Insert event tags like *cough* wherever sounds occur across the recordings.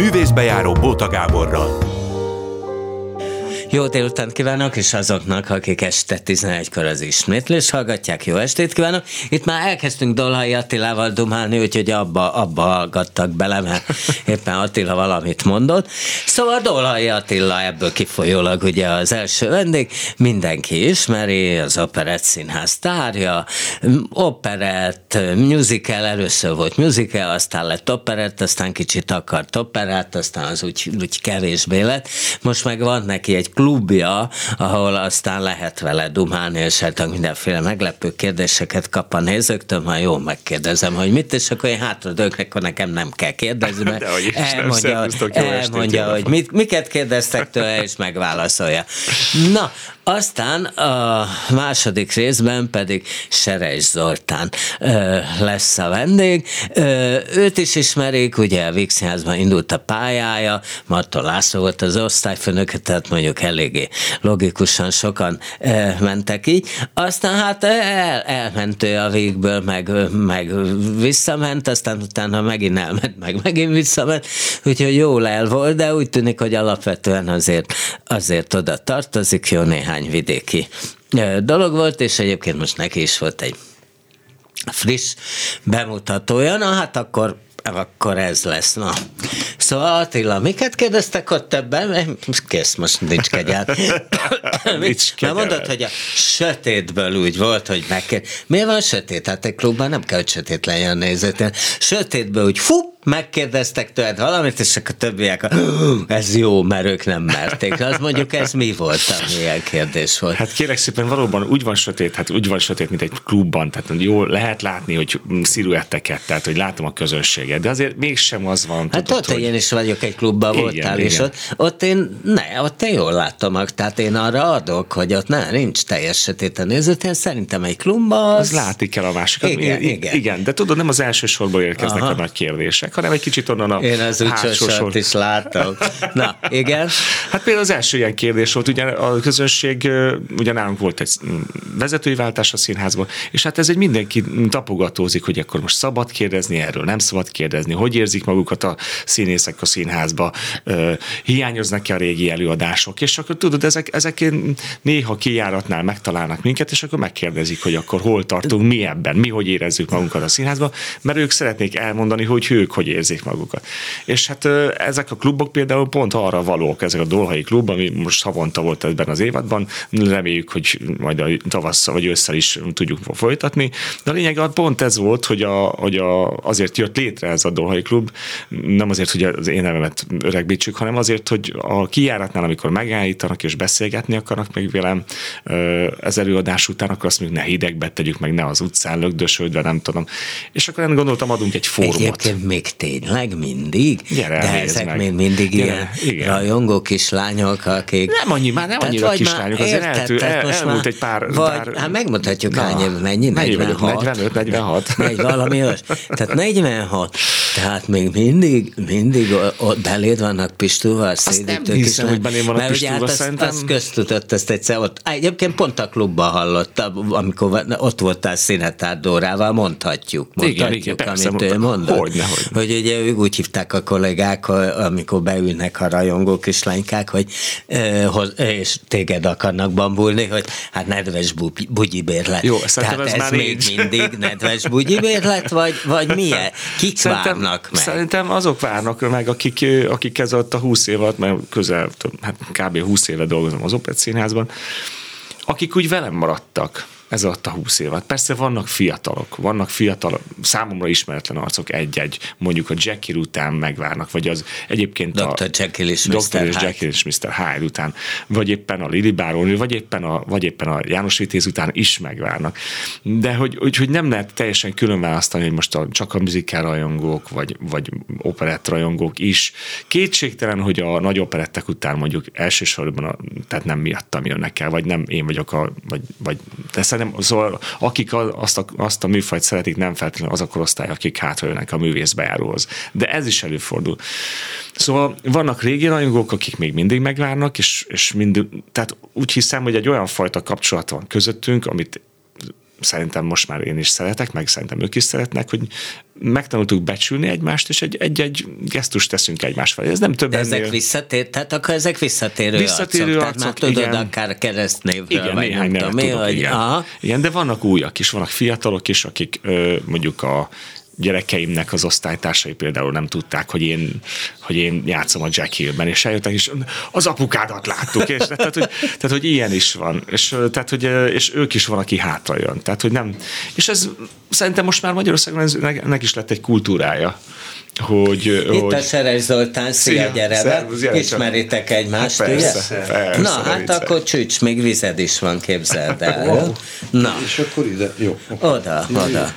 Művészbejáró Bóta Gáborral. Jó délután kívánok, és azoknak, akik este 11-kor az ismétlés hallgatják, jó estét kívánok. Itt már elkezdtünk Dolhai Attilával dumálni, úgyhogy abba, abba hallgattak bele, mert *laughs* éppen Attila valamit mondott. Szóval Dolhai Attila ebből kifolyólag ugye az első vendég, mindenki ismeri, az Operett Színház tárja, operett, musical, először volt musical, aztán lett operett, aztán kicsit akart operát, aztán az úgy, úgy kevésbé lett. Most meg van neki egy klubja, ahol aztán lehet vele dumálni, és hát mindenféle meglepő kérdéseket kap a nézőktől, ha jól megkérdezem, hogy mit, és akkor én hátradők, akkor nekem nem kell kérdezni, mert *laughs* elmondja, elmondja hogy mit, miket kérdeztek tőle, és megválaszolja. Na, aztán a második részben pedig Seres Zoltán lesz a vendég. Őt is ismerik, ugye a Vixházban indult a pályája, Marton László volt az osztályfőnök, tehát mondjuk eléggé logikusan sokan mentek így. Aztán hát el, elment ő a végből, meg, meg visszament, aztán utána megint elment, meg megint visszament, úgyhogy jól el volt, de úgy tűnik, hogy alapvetően azért, azért oda tartozik, jó néhány vidéki dolog volt, és egyébként most neki is volt egy friss bemutatója, na hát akkor akkor ez lesz, na. Szóval Attila, miket kérdeztek ott ebben? Kész, most nincs kegyel. *laughs* nincs kegyel. mondod, hogy a sötétből úgy volt, hogy megkérdez. Miért van sötét? Hát egy klubban nem kell, hogy sötét legyen a nézőtér. Sötétből úgy fú, megkérdeztek tőled valamit, és akkor a többiek, ez jó, mert ők nem merték. Az mondjuk ez mi volt, milyen kérdés volt? Hát kérek szépen, valóban úgy van sötét, hát úgy van sötét, mint egy klubban, tehát jó, lehet látni, hogy sziruetteket, tehát hogy látom a közönséget, de azért mégsem az van. Hát tudod, ott hogy... én is vagyok egy klubban, igen, voltál, igen. és ott, ott én, ne, ott én jól láttam, tehát én arra adok, hogy ott ne, nincs teljes sötét a nézőtér, szerintem egy klubban az... az látni kell a másikat. Igen, igen. igen, de tudod, nem az első sorból érkeznek Aha. a nagy kérdések, emberek, hanem egy kicsit onnan a Én az úgyhogy is láttam. Na, igen. Hát például az első ilyen kérdés volt, ugye a közönség, ugye nálunk volt egy vezetői váltás a színházban, és hát ez egy mindenki tapogatózik, hogy akkor most szabad kérdezni erről, nem szabad kérdezni, hogy érzik magukat a színészek a színházba, hiányoznak-e a régi előadások, és akkor tudod, ezek, ezek néha kijáratnál megtalálnak minket, és akkor megkérdezik, hogy akkor hol tartunk, mi ebben, mi hogy érezzük magunkat a színházba, mert ők szeretnék elmondani, hogy ők hogy érzik magukat. És hát ezek a klubok például pont arra valók, ezek a Dolhai klub, ami most havonta volt ebben az évadban, reméljük, hogy majd a tavasszal vagy ősszel is tudjuk folytatni, de a lényeg pont ez volt, hogy, a, hogy a, azért jött létre ez a Dolhai klub, nem azért, hogy az én nevemet öregbítsük, hanem azért, hogy a kijáratnál, amikor megállítanak és beszélgetni akarnak meg velem ez előadás után, akkor azt még ne hidegbe tegyük, meg ne az utcán lögdösödve, nem tudom. És akkor én gondoltam, adunk egy fórumot. Egyébként még tényleg mindig? Gyere, De ezek meg. még mindig Gyere, ilyen igen. rajongó kislányok, akik... Nem annyi, már nem annyira kislányok, azért eltű, el, most elmúlt egy pár... Vagy, pár... hát megmutatjuk Na, hány év, mennyi? 46? 45, 46. Megy valami olyas. Tehát 46, tehát még mindig, mindig ott beléd vannak Pistúval, Azt nem hiszem, hogy belém van a Pistúval, hát szerintem. Azt köztudott ezt egyszer ott. Egyébként pont a klubban hallottam, amikor ott voltál Színetár Dórával, mondhatjuk. Mondhatjuk, igen, igen, amit persze, ő mondott. Hogyne, hogy. hogy ugye ők úgy hívták a kollégák, amikor beülnek a rajongó kislánykák, hogy és téged akarnak bambulni, hogy hát nedves bugyibérlet. Jó, Tehát ez, ez már még nincs. mindig nedves bugyibérlet, vagy, vagy milyen? Kik szerintem, várnak meg? Szerintem azok várnak meg, akik, akik ez a 20 évet, mert közel, hát kb. 20 éve dolgozom az Opet Színházban, akik úgy velem maradtak ez alatt a húsz évet. Persze vannak fiatalok, vannak fiatal, számomra ismeretlen arcok egy-egy, mondjuk a Jackie után megvárnak, vagy az egyébként Dr. a Jekyll és Dr. Mr. Jekyll és Mr. Hyde után, vagy éppen a Lili Baron, vagy éppen a, vagy éppen a János Vitéz után is megvárnak. De hogy, hogy, hogy nem lehet teljesen külön választani, hogy most a, csak a muzikál rajongók, vagy, vagy operett rajongók is. Kétségtelen, hogy a nagy operettek után mondjuk elsősorban, a, tehát nem miattam jönnek el, vagy nem én vagyok a, vagy, vagy de nem, szóval akik azt a, azt a műfajt szeretik, nem feltétlenül az a korosztály, akik hátrajönnek a művészbejáróhoz. De ez is előfordul. Szóval vannak régi rajongók, akik még mindig megvárnak, és, és mind, tehát úgy hiszem, hogy egy olyan fajta kapcsolat van közöttünk, amit szerintem most már én is szeretek, meg szerintem ők is szeretnek, hogy megtanultuk becsülni egymást, és egy-egy gesztust teszünk egymás felé. Ez nem több De ennél. ezek visszatér, tehát akkor ezek visszatérő, Visszatérő arcok, tehát már arcok, tudod igen. akár keresztnévről, Igen, vagy néhány nem tudom tudok, igen. aha. igen, de vannak újak is, vannak fiatalok is, akik ö, mondjuk a gyerekeimnek az osztálytársai például nem tudták, hogy én, hogy én játszom a Jack Hill-ben, és eljöttek, és az apukádat láttuk, és tehát, hogy, tehát, hogy ilyen is van, és, tehát, hogy, és ők is van, aki hátra jön. Tehát, hogy nem, és ez szerintem most már Magyarországon ez, ennek is lett egy kultúrája, hogy, Itt hogy a Seres Zoltán, szia, Szia, gyere be. szervusz, gyere csak. Ismeritek egymást, Hát persze, ugye? persze, Na, hát viccelj. akkor csücs, még vized is van, képzeld el. Na, És akkor ide, jó. oda, oda.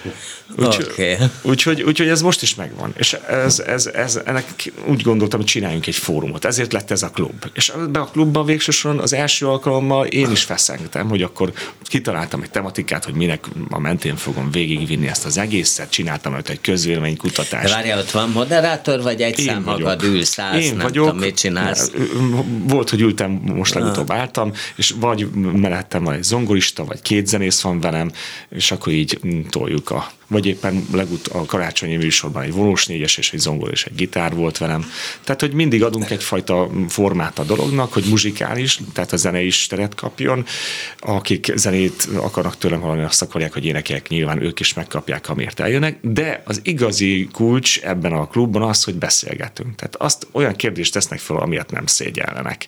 Úgyhogy Oké. úgyhogy, úgyhogy ez most is megvan. És ez, ez, ez, ennek úgy gondoltam, hogy csináljunk egy fórumot. Ezért lett ez a klub. És ebbe a klubban végső soron az első alkalommal én is feszengtem, hogy akkor kitaláltam egy tematikát, hogy minek a mentén fogom végigvinni ezt az egészet. Csináltam ott egy De közvéleménykutatást. várjál, ott van moderátor, vagy egy szám magad ülsz, állsz, Én nem vagyok. tudom, mit csinálsz. Volt, hogy ültem, most legutóbb álltam, és vagy mellettem van egy zongorista, vagy két zenész van velem, és akkor így toljuk a vagy éppen legut a karácsonyi műsorban egy vonós négyes és egy zongor és egy gitár volt velem. Tehát, hogy mindig adunk egyfajta formát a dolognak, hogy muzsikális, tehát a zene is teret kapjon. Akik zenét akarnak tőlem hallani, azt akarják, hogy énekeljek, nyilván ők is megkapják, amiért eljönnek. De az igazi kulcs ebben a klubban az, hogy beszélgetünk. Tehát azt olyan kérdést tesznek fel, amiért nem szégyellenek.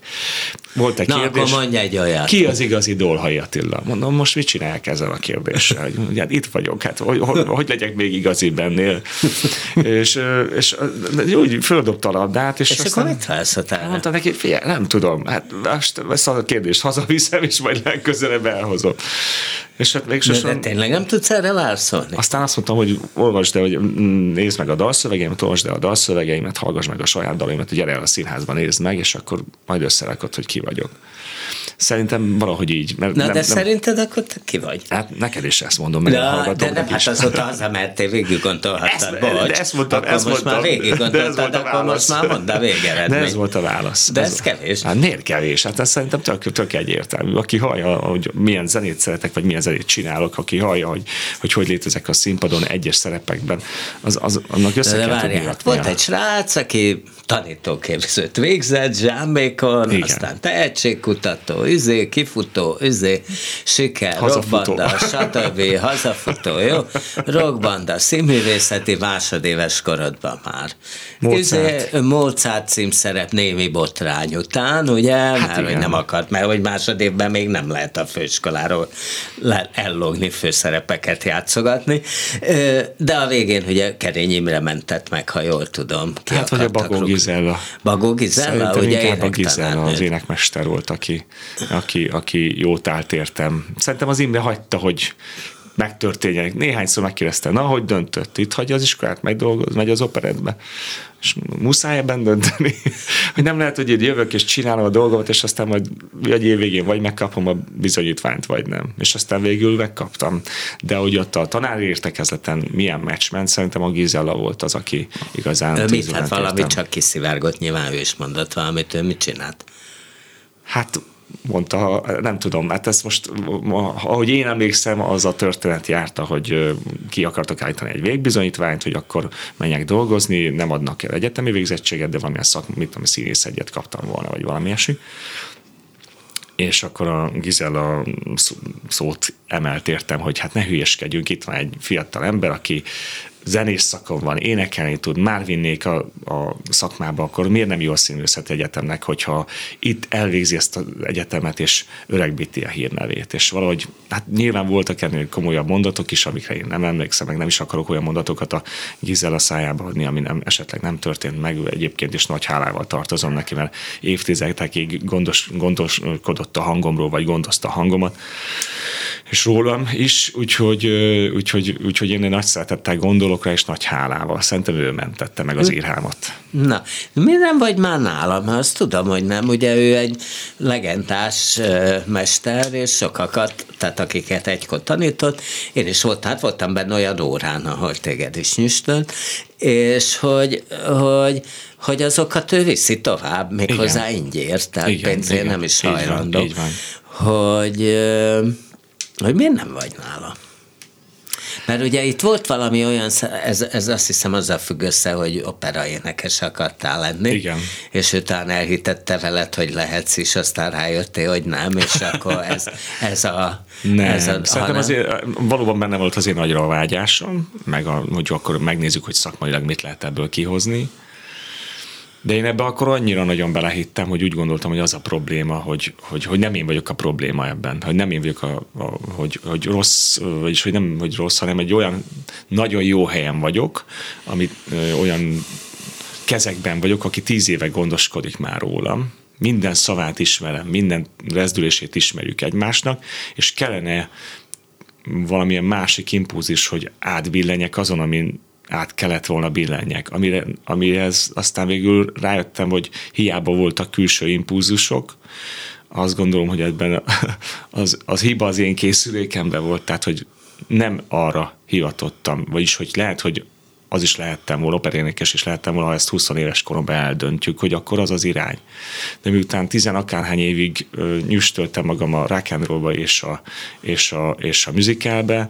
Volt egy Na, kérdés. akkor mondj egy olyat. Ki az igazi Dolhai Attila? Mondom, most mit csinálják ezzel a kérdéssel? Hogy, ugye, hát itt vagyok, hát hogy, hogy, hogy legyek még igazi bennél? *laughs* és, és úgy földobta a labdát, és, És akkor aztán mit válaszoltál? mondtam neki, figyelj, nem tudom, hát most ezt a kérdést hazaviszem, és majd legközelebb elhozom. És hát még De, de sosem... tényleg nem tudsz erre válaszolni? Aztán azt mondtam, hogy olvasd el, hogy nézd meg a dalszövegeimet, olvasd el a dalszövegeimet, hallgass meg a saját dalaimat, gyere el a színházba, nézd meg, és akkor majd összerakod, hogy ki vagyok. Szerintem valahogy így. Mert Na, nem, de nem, szerinted akkor te ki vagy? Hát neked is ezt mondom, meg a Ja, de nem, hát azóta hazamertél, végig gondolhattad, bocs. de ezt mondtam, akkor ezt most mondtam. már végig ez gondoltad, akkor most válasz. már mondd a végeredmény. De ez volt a válasz. De ez kevés. Hát miért kevés? Hát ez szerintem tök, tök egyértelmű. Aki hallja, hogy milyen zenét szeretek, vagy milyen zenét csinálok, aki hallja, hogy hogy, hogy létezek a színpadon egyes szerepekben, az, az annak össze De kell tudni várjál, hát raknia. volt egy srác, aki tanítóképzőt végzett, zsámbékon, Igen. aztán tehetségkutató, üzé, kifutó, üzé, siker, rockbanda, stb. *laughs* hazafutó, jó? Rockbanda, színművészeti másodéves korodban már. Mozart. Üzé, Mozart címszerep némi botrány után, ugye? Hát mert hogy igen. nem akart, mert hogy másodévben még nem lehet a főiskoláról ellogni, főszerepeket játszogatni. De a végén ugye Kerény Imre mentett meg, ha jól tudom. Ki Hát, vagy a Bagó. Gizella. Bagó Gizella, Szerintem ugye inkább a. Gizella az énekmester volt, aki, aki, aki jót állt értem. Szerintem az Imre hagyta, hogy megtörténjen. Néhányszor megkérdezte, na, hogy döntött? Itt hagyja az iskolát, megy, dolgoz, megy az operetbe. És muszáj ebben dönteni, *laughs* hogy nem lehet, hogy én jövök és csinálom a dolgomat, és aztán majd egy év végén vagy megkapom a bizonyítványt, vagy nem. És aztán végül megkaptam. De hogy ott a tanári értekezleten milyen meccs ment, szerintem a Gizella volt az, aki igazán Ő mit? Hát valami értem. csak kiszivárgott, nyilván ő is mondott valamit, ő mit csinált? Hát mondta, nem tudom, hát ezt most, ahogy én emlékszem, az a történet járta, hogy ki akartak állítani egy végbizonyítványt, hogy akkor menjek dolgozni, nem adnak el egyetemi végzettséget, de valamilyen szak, mit tudom, színész egyet kaptam volna, vagy valami ilyesmi. És akkor a Gizella szó- szót emelt értem, hogy hát ne hülyeskedjünk, itt van egy fiatal ember, aki zenész szakon van, énekelni tud, már vinnék a, a szakmába, akkor miért nem jó színművészeti egyetemnek, hogyha itt elvégzi ezt az egyetemet, és öregbíti a hírnevét. És valahogy, hát nyilván voltak ennél komolyabb mondatok is, amikre én nem emlékszem, meg nem is akarok olyan mondatokat a Gizella szájába adni, ami nem, esetleg nem történt meg, egyébként is nagy hálával tartozom neki, mert évtizedekig gondos, gondoskodott a hangomról, vagy gondozta a hangomat, és rólam is, úgyhogy, úgyhogy, úgyhogy én egy nagy szeretettel gondolok rá, és nagy hálával. Szerintem ő mentette meg az írhámat. Na, mi nem vagy már nálam? Azt tudom, hogy nem. Ugye ő egy legendás mester, és sokakat, tehát akiket egykor tanított. Én is volt, hát voltam benne olyan órán, ahol téged is nyüstölt, és hogy, hogy, hogy azokat ő viszi tovább, méghozzá ingyért, tehát Igen, pénzért igen. nem is Így van, hajlandó. így van. Hogy, hogy miért nem vagy nála? Mert ugye itt volt valami olyan, ez, ez azt hiszem azzal függ össze, hogy opera énekes akartál lenni. Igen. És utána elhitette veled, hogy lehetsz is, aztán rájöttél, hogy nem, és akkor ez, ez a... Nem, ez a, szerintem hanem, azért valóban benne volt az én nagyra a vágyásom, meg a, hogy akkor megnézzük, hogy szakmailag mit lehet ebből kihozni. De én ebbe akkor annyira nagyon belehittem, hogy úgy gondoltam, hogy az a probléma, hogy, hogy, hogy nem én vagyok a probléma ebben, hogy nem én vagyok a, a hogy, hogy rossz, vagyis hogy nem hogy rossz, hanem egy olyan nagyon jó helyen vagyok, amit ö, olyan kezekben vagyok, aki tíz éve gondoskodik már rólam, minden szavát ismerem, minden rezdülését ismerjük egymásnak, és kellene valamilyen másik impulzis, hogy átbillenjek azon, amin át kellett volna billenjek, amire, amihez aztán végül rájöttem, hogy hiába voltak külső impulzusok, azt gondolom, hogy ebben *laughs* az, az hiba az én készülékemben volt, tehát hogy nem arra hivatottam, vagyis hogy lehet, hogy az is lehettem volna, operénekes is lehettem volna, ha ezt 20 éves koromban eldöntjük, hogy akkor az az irány. De miután tizen akárhány évig nyüstöltem magam a rock and és a, és a, és a musicalbe,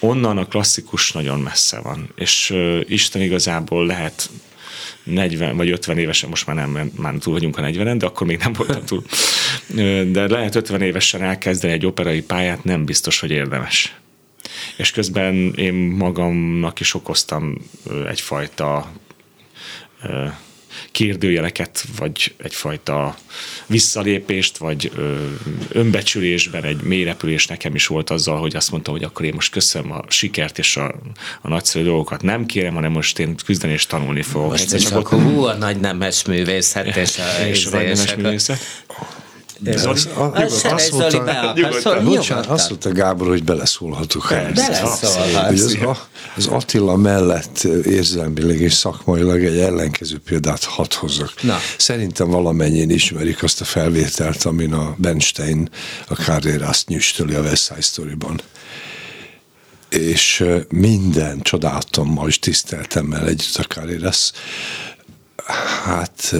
onnan a klasszikus nagyon messze van. És ö, Isten igazából lehet 40 vagy 50 évesen, most már nem, már túl vagyunk a 40-en, de akkor még nem voltam túl. De lehet 50 évesen elkezdeni egy operai pályát, nem biztos, hogy érdemes és közben én magamnak is okoztam egyfajta kérdőjeleket, vagy egyfajta visszalépést, vagy önbecsülésben egy mélyrepülés nekem is volt azzal, hogy azt mondtam, hogy akkor én most köszönöm a sikert és a, a nagyszerű dolgokat. Nem kérem, hanem most én küzdeni és tanulni fogok. Most és akkor hú, a nagy nemes művészet és a, *laughs* és a nagy nemes? Az, az, azt mondta, bocsánat, azt mondta Gábor, hogy beleszólhatok Beleszólhatsz. Az, az Attila mellett érzelmileg és szakmailag egy ellenkező példát hadd hozzak. Na. Szerintem valamennyien ismerik azt a felvételt, amin a Benstein a Carreras nyüstöli a West Side Story-ban. És minden csodálatommal és tiszteltemmel együtt a Carreras hát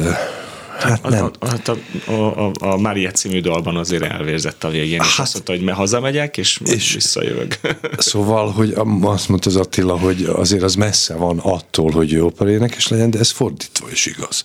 Hát nem. A, a, a, a, a Mária című dalban azért elvérzett a végén, és hát, azt mondta, hogy me hazamegyek, és, és visszajövök. *laughs* Szóval, hogy azt mondta az Attila, hogy azért az messze van attól, hogy ő operénekes legyen, de ez fordítva is igaz.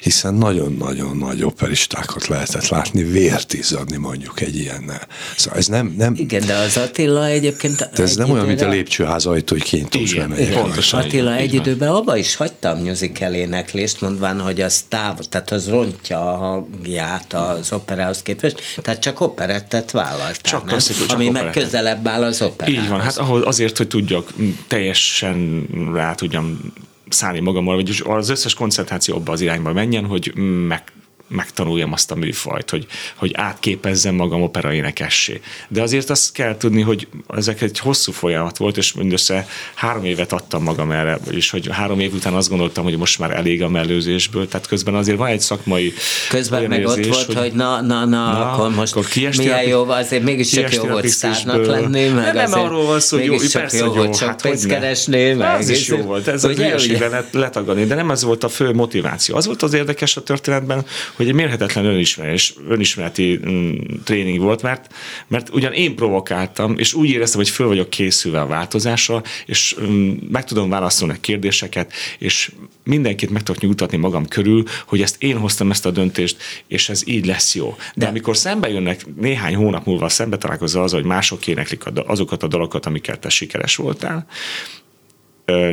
Hiszen nagyon-nagyon nagy operistákat lehetett látni, vért izzadni mondjuk egy ilyennel. Szóval ez nem... nem Igen, de az Attila egyébként... De ez egy nem olyan, mint a lépcsőház ajtó, hogy kéntós lemegyek. Pontosan. Attila egy időben abba is hagytam musical éneklést, mondván, hogy az táv, tehát az rontja a hangját az operához képest, tehát csak operettet vállalt. Csak nem? Klasszikus, Ami csak meg operettet. közelebb áll az operához. Így van, hát ahhoz azért, hogy tudjak teljesen rá tudjam szállni magammal, vagy az összes koncentráció abba az irányba menjen, hogy meg megtanuljam azt a műfajt, hogy, hogy átképezzem magam opera énekessé. De azért azt kell tudni, hogy ezek egy hosszú folyamat volt, és mindössze három évet adtam magam erre, és hogy három év után azt gondoltam, hogy most már elég a mellőzésből, tehát közben azért van egy szakmai Közben meg érzés, ott volt, hogy, hogy na, na, na, na akkor most akkor milyen jó, azért mégis csak jó volt szárnak lenni, meg nem, arról van szó, hogy jó, persze, jó, jó, csak hát, pénzt keresni, meg az is jó volt, ez a hülyeségben letagadni, de nem ez volt a fő motiváció. Az volt az érdekes a történetben, hogy egy mérhetetlen önismerés, önismereti mm, tréning volt, mert, mert ugyan én provokáltam, és úgy éreztem, hogy föl vagyok készülve a változásra, és mm, meg tudom válaszolni a kérdéseket, és mindenkit meg tudok nyugtatni magam körül, hogy ezt én hoztam ezt a döntést, és ez így lesz jó. De, De amikor szembe jönnek néhány hónap múlva, szembe találkozol az, hogy mások éneklik azokat a dalokat, amiket te sikeres voltál,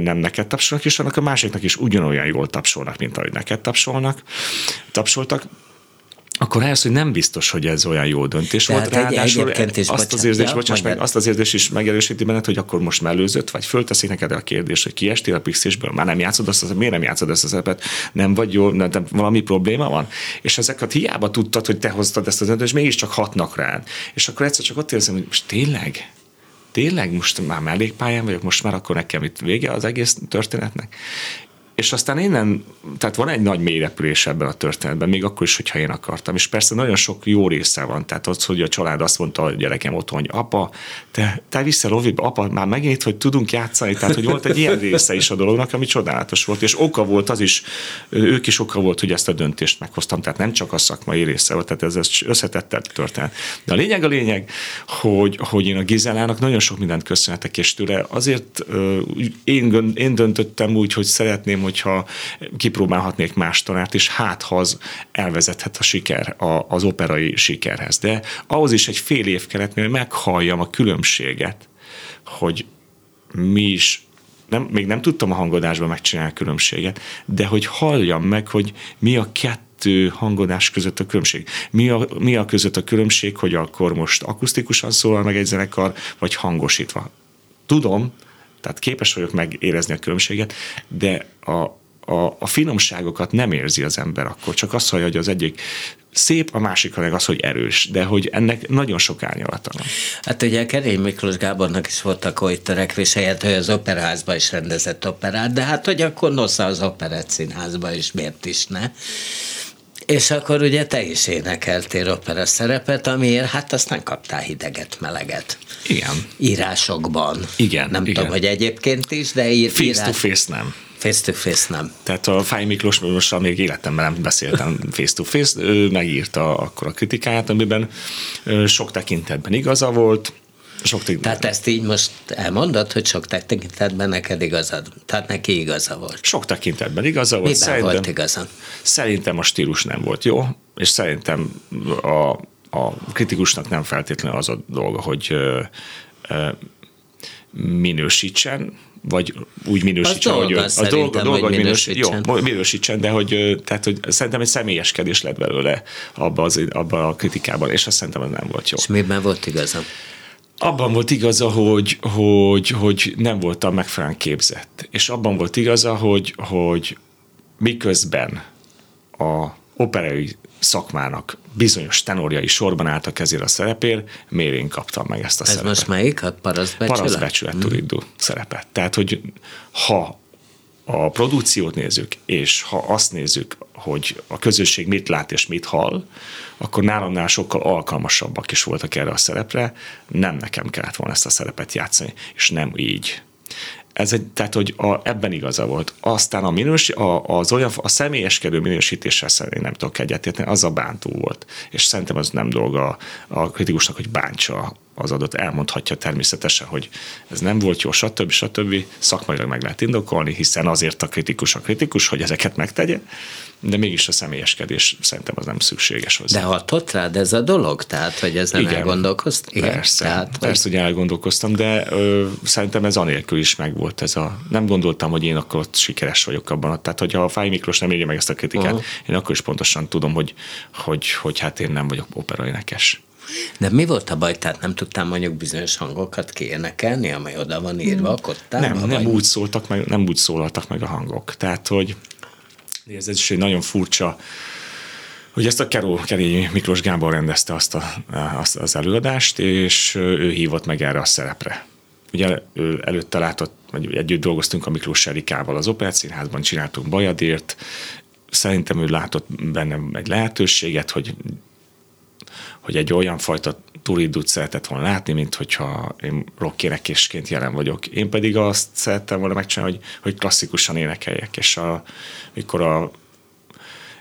nem neked tapsolnak, és annak a másiknak is ugyanolyan jól tapsolnak, mint ahogy neked tapsolnak, tapsoltak, akkor rájössz, hogy nem biztos, hogy ez olyan jó döntés Tehát volt. Ráadásul egy, azt az érzés, ja, bocsáss meg, azt az érzés is megerősíti benned, hogy akkor most mellőzött, vagy fölteszik neked a kérdés, hogy kiestél a pixisből, már nem játszod azt, az, miért nem játszod ezt a szerepet, nem vagy jó, nem, nem, valami probléma van. És ezeket hiába tudtad, hogy te hoztad ezt a döntést, mégiscsak hatnak rád. És akkor egyszer csak ott érzem, hogy most tényleg, tényleg? Most már mellékpályán vagyok, most már akkor nekem itt vége az egész történetnek és aztán innen, tehát van egy nagy mélyrepülés ebben a történetben, még akkor is, hogyha én akartam. És persze nagyon sok jó része van. Tehát az, hogy a család azt mondta a gyerekem otthon, hogy apa, te, te vissza Loviba, apa, már megint, hogy tudunk játszani. Tehát, hogy volt egy ilyen része is a dolognak, ami csodálatos volt. És oka volt az is, ők is oka volt, hogy ezt a döntést meghoztam. Tehát nem csak a szakmai része volt, tehát ez összetettett történet. De a lényeg a lényeg, hogy, hogy én a Gizelának nagyon sok mindent köszönhetek, és tőle azért én, én döntöttem úgy, hogy szeretném, hogyha kipróbálhatnék más tanárt, és hát ha az elvezethet a siker, a, az operai sikerhez. De ahhoz is egy fél év kellett, hogy meghalljam a különbséget, hogy mi is nem, még nem tudtam a hangodásban megcsinálni a különbséget, de hogy halljam meg, hogy mi a kettő hangodás között a különbség. Mi a, mi a között a különbség, hogy akkor most akusztikusan szólal meg egy zenekar, vagy hangosítva. Tudom, tehát képes vagyok megérezni a különbséget, de a, a, a finomságokat nem érzi az ember akkor, csak azt hallja, hogy az egyik szép, a másik meg az, hogy erős, de hogy ennek nagyon sok árnyalata van. Hát ugye Kerény Miklós Gábornak is voltak oly törekvései, hogy az operázba is rendezett operát, de hát hogy akkor nosza az operett színházba is, miért is ne? És akkor ugye te is énekeltél opera szerepet, amiért hát aztán kaptál hideget, meleget. Igen. Írásokban. Igen. Nem igen. tudom, hogy egyébként is, de ír, face írás... to face nem. Face to face nem. Tehát a Fáj Miklós most még életemben nem beszéltem face to face, ő megírta akkor a kritikáját, amiben sok tekintetben igaza volt, sok tekintetben. Tehát ezt így most elmondod, hogy sok tekintetben neked igazad, tehát neki igaza volt. Sok tekintetben igaza volt. Miben szerintem, volt igaza? Szerintem a stílus nem volt jó, és szerintem a, a kritikusnak nem feltétlenül az a dolga, hogy ö, ö, minősítsen, vagy úgy minősítsen, hogy dolga, dolga, dolga hogy minősítsen. Jó, minősítsen, de hogy, tehát, hogy szerintem egy személyeskedés lett belőle abba, az, abba a kritikában, és azt szerintem az nem volt jó. És miben volt igaza? Abban volt igaza, hogy, hogy, hogy nem voltam megfelelően képzett. És abban volt igaza, hogy, hogy miközben a operai szakmának bizonyos tenorjai sorban álltak ezért a szerepért, miért én kaptam meg ezt a Ez szerepet. most melyik? A parasztbecsület? Parasztbecsület mm. turidú szerepet. Tehát, hogy ha a produkciót nézzük, és ha azt nézzük, hogy a közösség mit lát és mit hall, akkor nálamnál sokkal alkalmasabbak is voltak erre a szerepre, nem nekem kellett volna ezt a szerepet játszani, és nem így ez egy, tehát, hogy a, ebben igaza volt. Aztán a, minős, a, az olyan, a személyeskedő minősítéssel szerintem nem tudok egyetérteni, az a bántó volt. És szerintem az nem dolga a kritikusnak, hogy bántsa az adott, elmondhatja természetesen, hogy ez nem volt jó, stb. stb. Szakmailag meg lehet indokolni, hiszen azért a kritikus a kritikus, hogy ezeket megtegye, de mégis a személyeskedés szerintem az nem szükséges hozzá. De hatott rád ez a dolog? Tehát, hogy ez nem Igen. elgondolkoztál? Igen, persze, Tehát, persze, hogy elgondolkoztam, de ö, szerintem ez anélkül is megvolt ez a... Nem gondoltam, hogy én akkor ott sikeres vagyok abban. Tehát, hogyha a Fáj Miklós nem írja meg ezt a kritikát, uh-huh. én akkor is pontosan tudom, hogy, hogy, hogy hát én nem vagyok operaénekes. De mi volt a baj? Tehát nem tudtam mondjuk bizonyos hangokat kiénekelni, amely oda van írva a kottába? Nem, nem úgy, szóltak meg, nem úgy szólaltak meg a hangok. Tehát, hogy ez is egy nagyon furcsa hogy ezt a Keró, Kerény Miklós Gábor rendezte azt, a, azt az előadást, és ő hívott meg erre a szerepre. Ugye ő előtte látott, vagy együtt dolgoztunk a Miklós Erikával az Operett Színházban, csináltunk Bajadért, szerintem ő látott bennem egy lehetőséget, hogy hogy egy olyan fajta turidut szeretett volna látni, mint hogyha én rockénekésként jelen vagyok. Én pedig azt szerettem volna megcsinálni, hogy, hogy klasszikusan énekeljek, és a, mikor a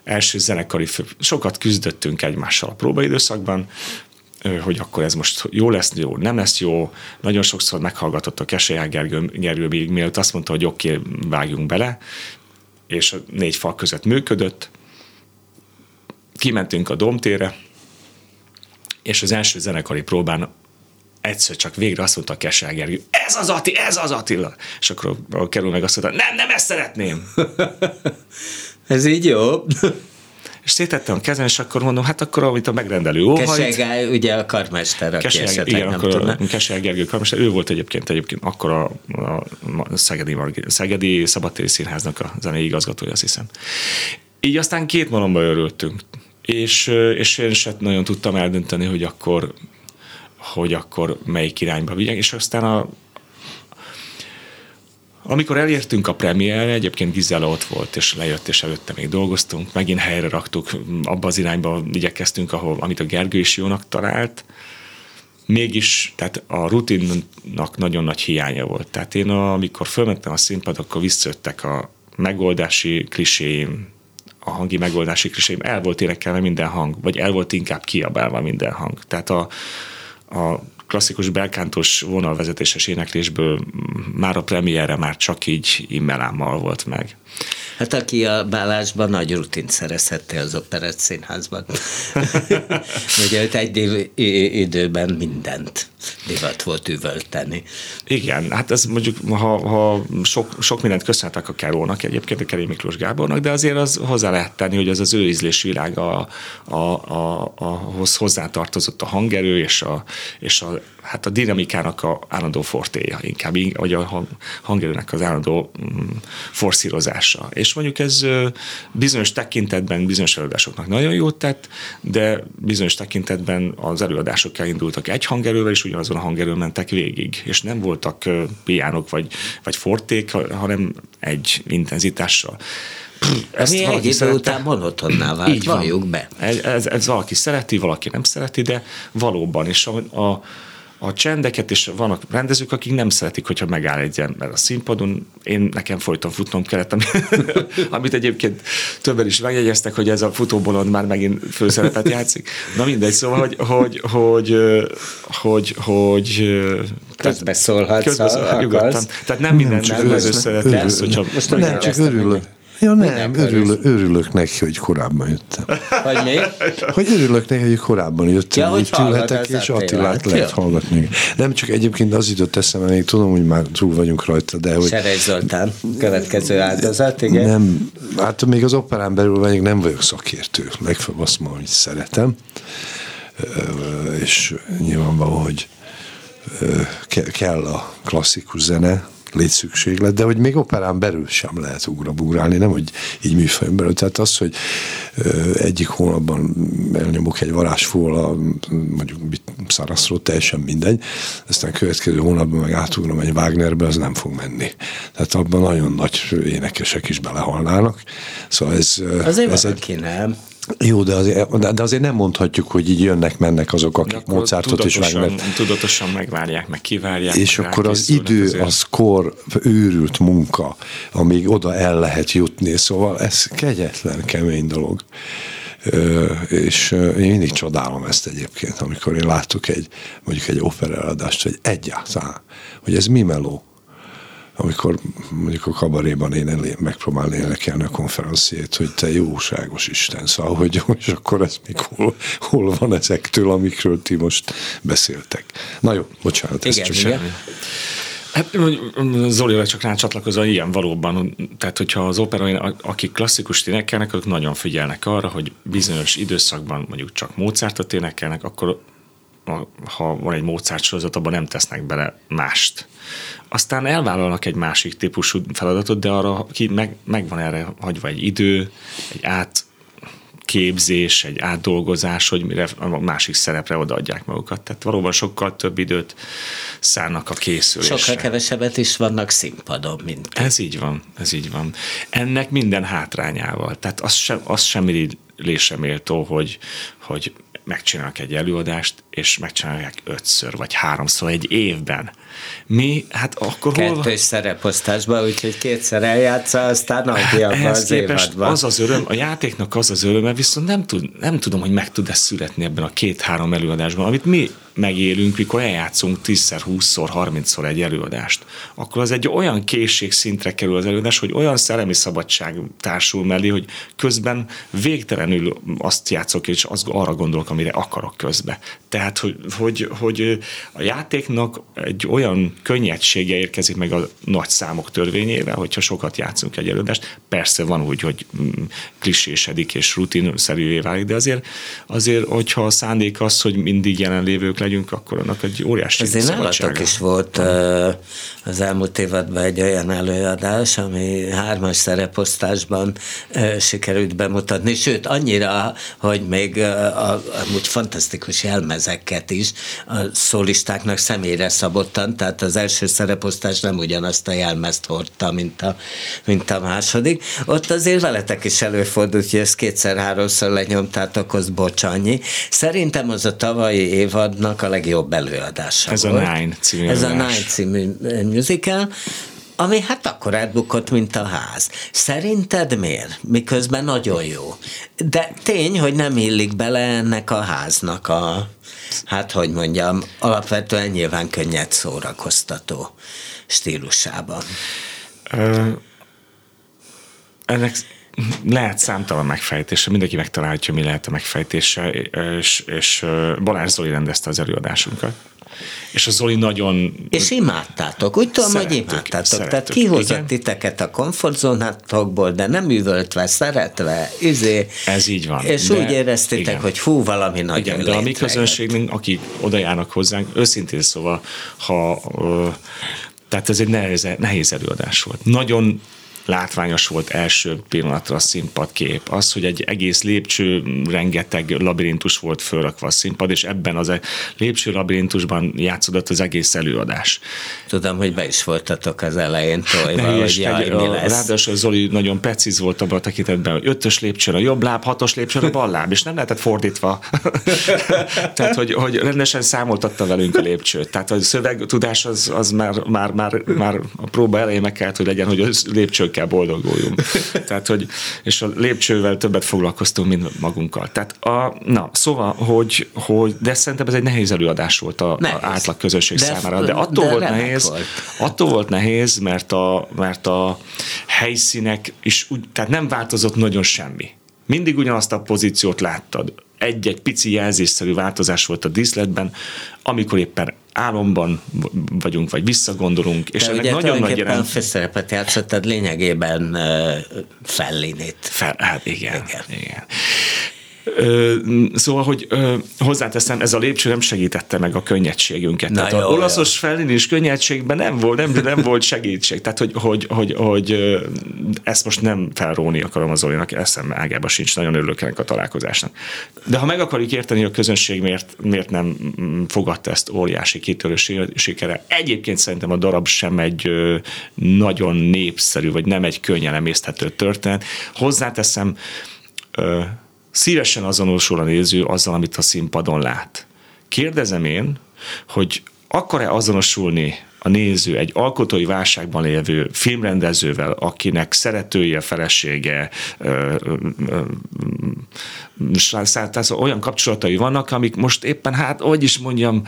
első zenekari sokat küzdöttünk egymással a próbaidőszakban, hogy akkor ez most jó lesz, jó, nem lesz jó. Nagyon sokszor meghallgatott a Keselyák Gergő, Gergő még mielőtt azt mondta, hogy oké, okay, vágjunk bele, és a négy fal között működött. Kimentünk a domtére, és az első zenekari próbán egyszer csak végre azt mondta a Kesel Gergő, ez az Attila, ez az Attila. És akkor a kerül meg azt mondta, nem, nem ezt szeretném. *laughs* ez így jó. *laughs* És szétettem a kezem, és akkor mondom, hát akkor, amit a megrendelő óhajt. Kesel ugye a karmester, aki Kesel, esetleg igen, nem akkor tudna. a Kesel Gergő karmester, ő volt egyébként, egyébként akkor a, a Szegedi, Szegedi Szabadtéri Színháznak a zenei igazgatója, azt hiszem. Így aztán két malomba örültünk és, és én sem nagyon tudtam eldönteni, hogy akkor, hogy akkor melyik irányba vigyek, és aztán a, Amikor elértünk a premierre, egyébként Gizella ott volt, és lejött, és előtte még dolgoztunk, megint helyre raktuk, abba az irányba igyekeztünk, ahol, amit a Gergő is jónak talált, mégis, tehát a rutinnak nagyon nagy hiánya volt. Tehát én, amikor fölmentem a színpad, akkor visszajöttek a megoldási kliséim, a hangi megoldási kliséim, el volt énekelve minden hang, vagy el volt inkább kiabálva minden hang. Tehát a, a klasszikus belkántos vonalvezetéses éneklésből már a premierre már csak így immelámmal volt meg. Hát aki a bálásban nagy rutint szerezhette az operett színházban. *laughs* Ugye őt egy év, időben mindent divat volt üvölteni. Igen, hát ez mondjuk, ha, ha sok, sok mindent köszönhetek a Kerónak, egyébként a Keré Miklós Gábornak, de azért az hozzá lehet tenni, hogy az az ő ízlésvilág a, a, a, ahhoz hozzátartozott a hangerő és a, és a hát a dinamikának a állandó fortéja inkább, vagy a hangerőnek az állandó mm, forszírozása. És mondjuk ez bizonyos tekintetben bizonyos előadásoknak nagyon jót tett, de bizonyos tekintetben az előadások elindultak egy hangerővel, és ugyanazon a hangerőn mentek végig, és nem voltak piánok vagy, vagy forték, hanem egy intenzitással. Ezt Ami egy idő után monotonná vált, Így van. be. Ez, ez, ez valaki szereti, valaki nem szereti, de valóban, és a, a a csendeket, és vannak rendezők, akik nem szeretik, hogyha megáll egy ember a színpadon. Én nekem folyton futnom kellett, *laughs* amit egyébként többen is megjegyeztek, hogy ez a futóbolond már megint főszerepet játszik. Na mindegy, szóval, hogy, hogy, hogy, hogy, hogy közbeszólhatsz, közbeszólhatsz nyugodtan. Tehát nem minden rendező szereti ezt, hogyha... Most nem, csak örülök. Ja nem, örülök, örülök neki, hogy korábban jöttem. Hogy mi? Hogy örülök neki, hogy korábban jöttem, ja, hogy tülhetek, és Attilát lehet hallgatni. Nem csak egyébként az jutott eszembe, még tudom, hogy már túl vagyunk rajta, de hogy... Serej Zoltán, következő áldozat, igen. Nem, hát még az operán belül vagyok, nem vagyok szakértő. Legfeljebb azt mondom, hogy szeretem. És nyilvánvaló, hogy kell a klasszikus zene, létszükséglet, de hogy még operán belül sem lehet ugrabugrálni, nem hogy így műfajon belül. Tehát az, hogy egyik hónapban elnyomok egy varázsfóla, mondjuk szaraszról, teljesen mindegy, aztán következő hónapban meg átugrom egy Wagnerbe, az nem fog menni. Tehát abban nagyon nagy énekesek is belehalnának. Szóval ez, Azért ez egy, nem. Jó, de azért, de azért nem mondhatjuk, hogy így jönnek-mennek azok, akik Mozartot és Wagner. Tudatosan megvárják, meg kivárják. És meg akkor az idő, azért. az kor, őrült munka, amíg oda el lehet jutni. Szóval ez kegyetlen, kemény dolog. Ö, és én mindig csodálom ezt egyébként, amikor én látok egy, mondjuk egy opereladást, hogy egyáltalán, hogy ez mi meló amikor mondjuk a kabaréban én elé, megpróbálni énekelni a konferenciét, hogy te jóságos Isten, szóval, hogy és akkor ez még hol, hol van ezektől, amikről ti most beszéltek. Na jó, bocsánat, igen, ez csak igen. semmi. Hát Zolival csak rácsatlakozva, ilyen valóban, tehát hogyha az opera, akik klasszikus énekelnek, azok nagyon figyelnek arra, hogy bizonyos időszakban mondjuk csak Mozartot énekelnek, akkor ha van egy Mozart sorozat, abban nem tesznek bele mást. Aztán elvállalnak egy másik típusú feladatot, de arra ki meg, megvan erre hagyva egy idő, egy át képzés, egy átdolgozás, hogy mire a másik szerepre odaadják magukat. Tehát valóban sokkal több időt szánnak a készülésre. Sokkal kevesebbet is vannak színpadon, mint Ez így van, ez így van. Ennek minden hátrányával. Tehát az sem, az sem lésre méltó, hogy, hogy megcsinálnak egy előadást, és megcsinálják ötször vagy háromszor egy évben. Mi, hát akkor Kettős hol van? szereposztásban, úgyhogy kétszer eljátsza, aztán adja az évadban. az az öröm, a játéknak az az öröme, viszont nem, tud, nem tudom, hogy meg tud-e születni ebben a két-három előadásban, amit mi megélünk, mikor eljátszunk 10-szer, 20-szor, 30-szor egy előadást, akkor az egy olyan készségszintre kerül az előadás, hogy olyan szellemi szabadság társul mellé, hogy közben végtelenül azt játszok, és azt arra gondolok, amire akarok közbe. Tehát, hogy, hogy, hogy a játéknak egy olyan könnyedsége érkezik meg a nagy számok törvényével, hogyha sokat játszunk egy előadást. Persze van úgy, hogy mm, klisésedik és rutinszerűvé válik, de azért, azért, hogyha a szándék az, hogy mindig jelenlévők legyünk, akkor annak egy óriási Azért nálatok is volt az elmúlt évadban egy olyan előadás, ami hármas szereposztásban sikerült bemutatni, sőt annyira, hogy még a, amúgy fantasztikus jelmezek jelmezeket is, a szólistáknak személyre szabottan, tehát az első szereposztás nem ugyanazt a jelmezt hordta, mint a, mint a második. Ott azért veletek is előfordult, hogy ezt kétszer-háromszor lenyomtátok, az bocsányi. Szerintem az a tavalyi évadnak a legjobb előadása Ez volt. a Nine című Ez a előadás. Nine című musical, ami hát akkor elbukott, mint a ház. Szerinted miért? Miközben nagyon jó. De tény, hogy nem illik bele ennek a háznak a, hát hogy mondjam, alapvetően nyilván könnyed szórakoztató stílusában. Ö, ennek lehet számtalan megfejtése, mindenki megtalálja, mi lehet a megfejtése, és, és Balázs Zoli rendezte az előadásunkat. És a Zoli nagyon... És imádtátok, úgy tudom, hogy imádtátok. szerettük, Tehát kihozott igen. titeket a komfortzónátokból, de nem üvöltve, szeretve, izé. Ez így van, És de úgy éreztétek, igen. hogy hú, valami nagyon Igen, de a mi közönségünk, akik oda járnak hozzánk, őszintén szóval, ha, ö, tehát ez egy nehéz, nehéz előadás volt. Nagyon látványos volt első pillanatra a színpadkép. Az, hogy egy egész lépcső, rengeteg labirintus volt fölrakva a színpad, és ebben az a lépcső labirintusban játszódott az egész előadás. Tudom, hogy be is voltatok az elején tojva, hogy jaj, mi lesz. Ráadásul Zoli nagyon precíz volt abban a tekintetben, hogy ötös lépcsőn a jobb láb, hatos lépcsőn a bal láb, és nem lehetett fordítva. *laughs* Tehát, hogy, hogy rendesen számoltatta velünk a lépcsőt. Tehát a szövegtudás az, az már, már, már, már a próba elején meg kellett, hogy legyen, hogy a lépcsőkkel boldoguljunk. *laughs* Tehát, hogy, és a lépcsővel többet foglalkoztunk, mint magunkkal. Tehát, a, na, szóval, hogy, hogy, de szerintem ez egy nehéz előadás volt a, a Nehéz. átlag közösség De- számára. De attól de volt nehéz, volt. attól volt nehéz, mert a, mert a helyszínek is úgy, tehát nem változott nagyon semmi. Mindig ugyanazt a pozíciót láttad. Egy-egy pici jelzésszerű változás volt a díszletben, amikor éppen álomban vagyunk, vagy visszagondolunk, és De ennek nagyon nagy jelent... főszerepet játszottad lényegében uh, fellinit. Fel, hát igen, Igen. igen. Ö, szóval, hogy ö, hozzáteszem, ez a lépcső nem segítette meg a könnyedségünket. Na Tehát jó, a olaszos fellinés könnyedségben nem volt, nem, nem volt segítség. Tehát, hogy, hogy, hogy, hogy ö, ezt most nem felróni akarom az Zolinak, eszembe ágába sincs, nagyon örülök ennek a találkozásnak. De ha meg akarjuk érteni, a közönség miért, miért nem mm, fogadta ezt óriási kitörő si- sikere, egyébként szerintem a darab sem egy ö, nagyon népszerű, vagy nem egy könnyen emészthető történet. Hozzáteszem, ö, szívesen azonosul a néző azzal, amit a színpadon lát. Kérdezem én, hogy akar-e azonosulni a néző egy alkotói válságban lévő filmrendezővel, akinek szeretője, felesége, ö, ö, ö, olyan kapcsolatai vannak, amik most éppen, hát, hogy is mondjam,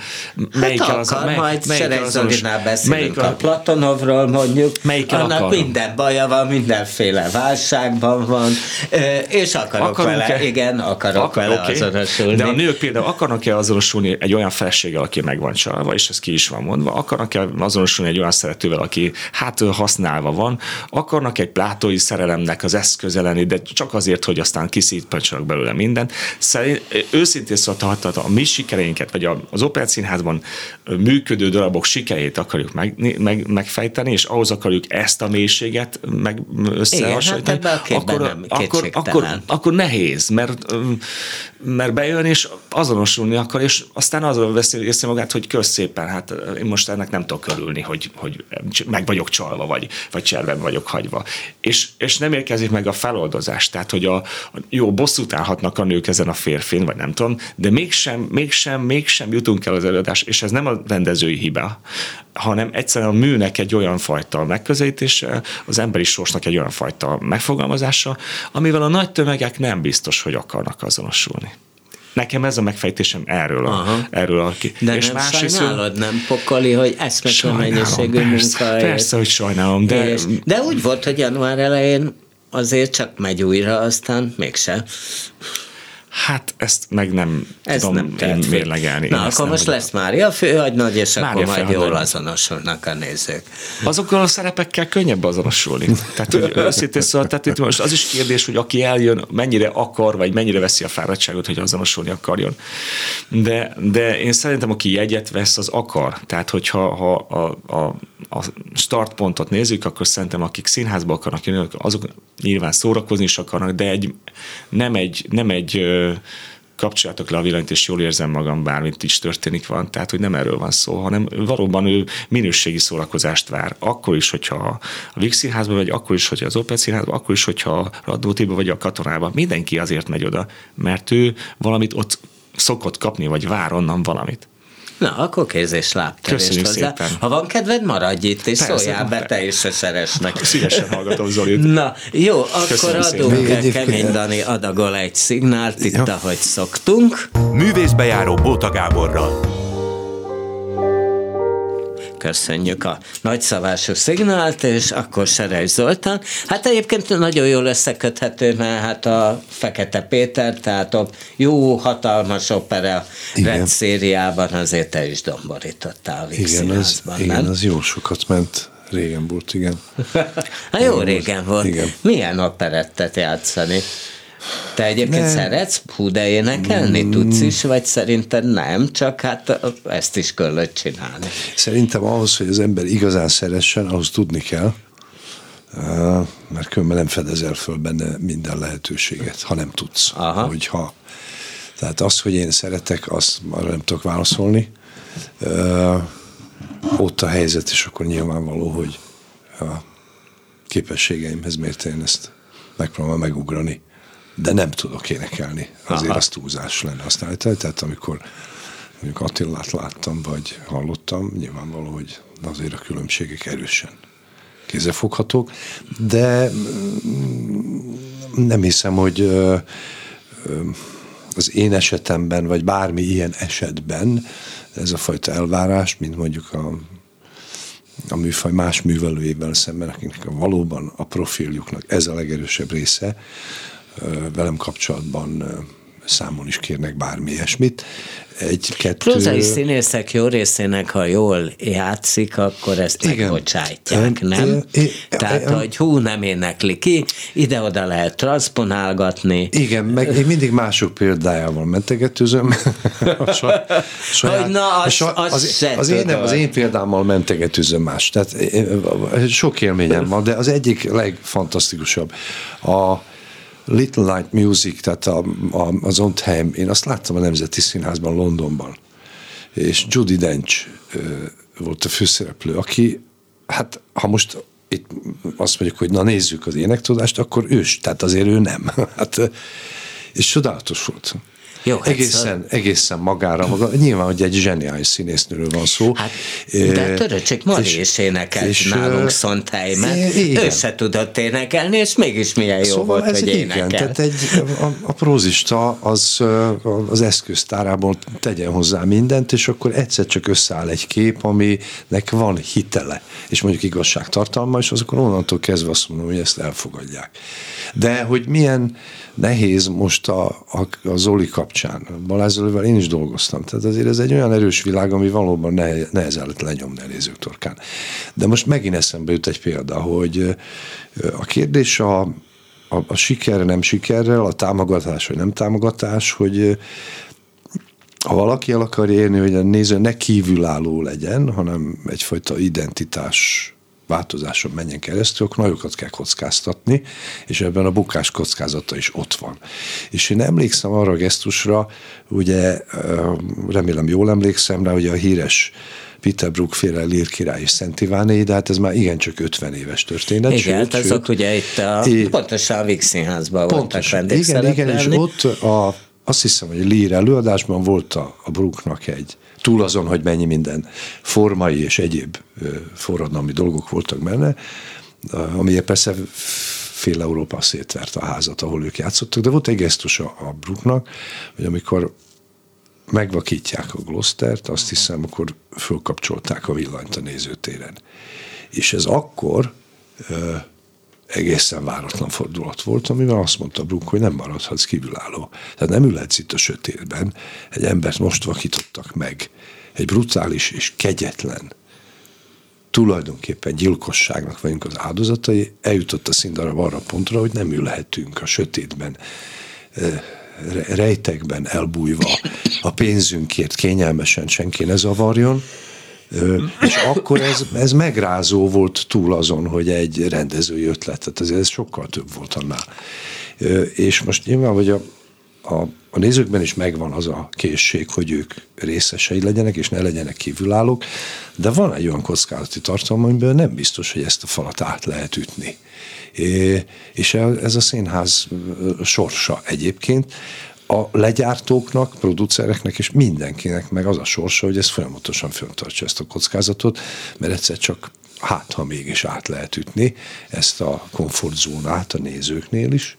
melyikkel hát az, akar, mely, majd Zolinál beszélünk melyik a Platonovról mondjuk, Melyikkel annak akarom? minden baja van, mindenféle válságban van, és akarok Akarunk-e? vele, igen, akarok Akar- vele oké. azonosulni. De a nők például akarnak-e azonosulni egy olyan feleséggel, aki meg van csalva, és ez ki is van mondva, akarnak-e azonosulni egy olyan szeretővel, aki hát használva van, akarnak egy plátói szerelemnek az eszköze lenni, de csak azért, hogy aztán kiszítpancsolnak belőle mindent. Szerint, őszintén szóval, ha a mi sikereinket, vagy az operáciínházban működő darabok sikerét akarjuk meg, meg, megfejteni, és ahhoz akarjuk ezt a mélységet meg összehasonlítani, a képben akkor, nem akkor, akkor, akkor nehéz, mert, mert bejön és azonosulni akar, és aztán azon veszi észre magát, hogy kösz szépen, hát én most ennek nem tudok örülni, hogy, hogy meg vagyok csalva, vagy, vagy cserben vagyok hagyva. És, és nem érkezik meg a feloldozás, tehát hogy a, a jó, bosszút állhatnak a nők ezen a férfin, vagy nem tudom, de mégsem, mégsem, mégsem jutunk el az előadás, és ez nem a rendezői hiba, hanem egyszerűen a műnek egy olyan fajta megközelítése, az emberi sorsnak egy olyan fajta megfogalmazása, amivel a nagy tömegek nem biztos, hogy akarnak azonosulni. Nekem ez a megfejtésem erről a, Aha. erről a ki. De és nem sajnálod, nem pokoli, hogy eszmetlen mennyiségű persze, munka. persze, hogy sajnálom, de És, de úgy volt, hogy január elején azért csak megy újra, aztán mégsem. Hát ezt meg nem Ez tudom nem én mérlegelni. Na, Én akkor most tudom. lesz Mária főhagynagy, és Mária akkor majd jól azonosulnak a nézők. Azokkal a szerepekkel könnyebb azonosulni. Tehát, hogy őszintén szóval, tehát itt most az is kérdés, hogy aki eljön, mennyire akar, vagy mennyire veszi a fáradtságot, hogy azonosulni akarjon. De, de én szerintem, aki jegyet vesz, az akar. Tehát, hogyha ha a, a, a startpontot nézzük, akkor szerintem, akik színházba akarnak jönni, azok nyilván szórakozni is akarnak, de egy, nem egy, nem egy ö, kapcsolatok le a villanyt, és jól érzem magam, bármit is történik van. Tehát, hogy nem erről van szó, hanem valóban ő minőségi szórakozást vár. Akkor is, hogyha a Vix színházban vagy, akkor is, hogyha az Opel színházban, akkor is, hogyha a Radnótiba vagy a katonában. Mindenki azért megy oda, mert ő valamit ott szokott kapni, vagy vár onnan valamit. Na, akkor kéz és lábkerést hozzá. Szépen. Ha van kedved, maradj itt, és Persze, szóljál be te is a szeresnek. *laughs* Szívesen hallgatom Zolit. Na, jó, akkor adunk el Kemény Dani adagol egy szignált, itt, ja. ahogy szoktunk. Művészbejáró Bóta Gáborral. Köszönjük a nagyszavású szignált, és akkor Serej Zoltán. Hát egyébként nagyon jól összeköthető, mert hát a Fekete Péter, tehát a jó, hatalmas opera igen. szériában azért te is domborítottál a igen, az, igen, az jó sokat ment. Régen volt, igen. *laughs* hát jó régen volt. Igen. Milyen operettet játszani? Te egyébként nem. szeretsz hú, de énekelni? Mm. Tudsz is, vagy szerinted nem? Csak hát ezt is kellett csinálni. Szerintem ahhoz, hogy az ember igazán szeressen, ahhoz tudni kell, mert különben nem fedezel föl benne minden lehetőséget, ha nem tudsz. Aha. Hogyha, tehát az, hogy én szeretek, azt arra nem tudok válaszolni. Ott a helyzet, és akkor nyilvánvaló, hogy a képességeimhez mért én ezt megpróbálom megugrani de nem tudok énekelni. Azért Aha. az túlzás lenne aztán. Tehát amikor mondjuk Attilát láttam, vagy hallottam, nyilvánvaló, hogy azért a különbségek erősen kézefoghatók, de mm, nem hiszem, hogy az én esetemben, vagy bármi ilyen esetben ez a fajta elvárás, mint mondjuk a, a műfaj más művelőjével szemben, akiknek valóban a profiljuknak ez a legerősebb része, velem kapcsolatban számon is kérnek bármi ilyesmit. Egy, kettő... Prózai színészek jó részének, ha jól játszik, akkor ezt Igen. megbocsátják, nem? É, é, Tehát, é, hogy hú, nem énekli ki, ide-oda lehet transponálgatni. Igen, meg én mindig mások példájával mentegetőzöm. *laughs* a saját, hogy na, az, az, az, az, az, én, nem, az én példámmal mentegetőzöm más. Tehát sok élményem van, de az egyik legfantasztikusabb. A, Little Light Music, tehát a, a, az Ontheim, én azt láttam a Nemzeti Színházban Londonban, és Judy Dench volt a főszereplő, aki, hát ha most itt azt mondjuk, hogy na nézzük az énektudást, akkor ős, tehát azért ő nem. *laughs* hát, és csodálatos volt. Jó, hát egészen, szóval... egészen magára maga. Nyilván, hogy egy zseniális színésznőről van szó. Hát, de Töröcsik Mari is énekelt és, nálunk Szontheimen. Ő se tudott énekelni, és mégis milyen jó szóval volt, hogy énekel. Igen, tehát egy, a, a prózista az az eszköztárából tegyen hozzá mindent, és akkor egyszer csak összeáll egy kép, aminek van hitele, és mondjuk igazságtartalma, és azokon onnantól kezdve azt mondom, hogy ezt elfogadják. De hogy milyen nehéz most a, a, a Zoli kapcsán. Balázs Zolival én is dolgoztam, tehát azért ez egy olyan erős világ, ami valóban nehezen lett lenyomni a nézők torkán. De most megint eszembe jut egy példa, hogy a kérdés a, a, a sikerre, nem sikerrel, a támogatás vagy nem támogatás, hogy ha valaki el akar érni, hogy a néző ne kívülálló legyen, hanem egyfajta identitás változáson menjen keresztül, akkor nagyokat kell kockáztatni, és ebben a bukás kockázata is ott van. És én emlékszem arra a gesztusra, ugye remélem jól emlékszem rá, hogy a híres Peter Brook féle Lír király és Szent Iváné, de hát ez már igencsak 50 éves történet. Igen, sőt, hát azok ugye itt a, é, pontosan a Vix színházban voltak Igen, igen, és ott a, azt hiszem, hogy Lír előadásban volt a, a Brooknak egy túl azon, hogy mennyi minden formai és egyéb forradalmi dolgok voltak benne, ami persze fél Európa szétvert a házat, ahol ők játszottak, de volt egy gesztus a, a Brooknak, hogy amikor megvakítják a Gloucestert, azt hiszem, akkor fölkapcsolták a villanyt a nézőtéren. És ez akkor egészen váratlan fordulat volt, amivel azt mondta Brook, hogy nem maradhatsz kívülálló. Tehát nem ülhetsz itt a sötétben, egy embert most vakítottak meg, egy brutális és kegyetlen tulajdonképpen gyilkosságnak vagyunk az áldozatai, eljutott a színdarab arra pontra, hogy nem ülhetünk a sötétben, rejtekben elbújva, a pénzünkért kényelmesen senki ne zavarjon, és akkor ez, ez megrázó volt túl azon, hogy egy rendezői ötlet, tehát ez, ez sokkal több volt annál. És most nyilván, hogy a, a, a nézőkben is megvan az a készség, hogy ők részesei legyenek, és ne legyenek kívülállók, de van egy olyan kockázati tartalom, amiből nem biztos, hogy ezt a falat át lehet ütni. É, és ez a színház sorsa egyébként a legyártóknak, producereknek és mindenkinek meg az a sorsa, hogy ez folyamatosan föntartsa ezt a kockázatot, mert egyszer csak hát, ha mégis át lehet ütni ezt a komfortzónát a nézőknél is,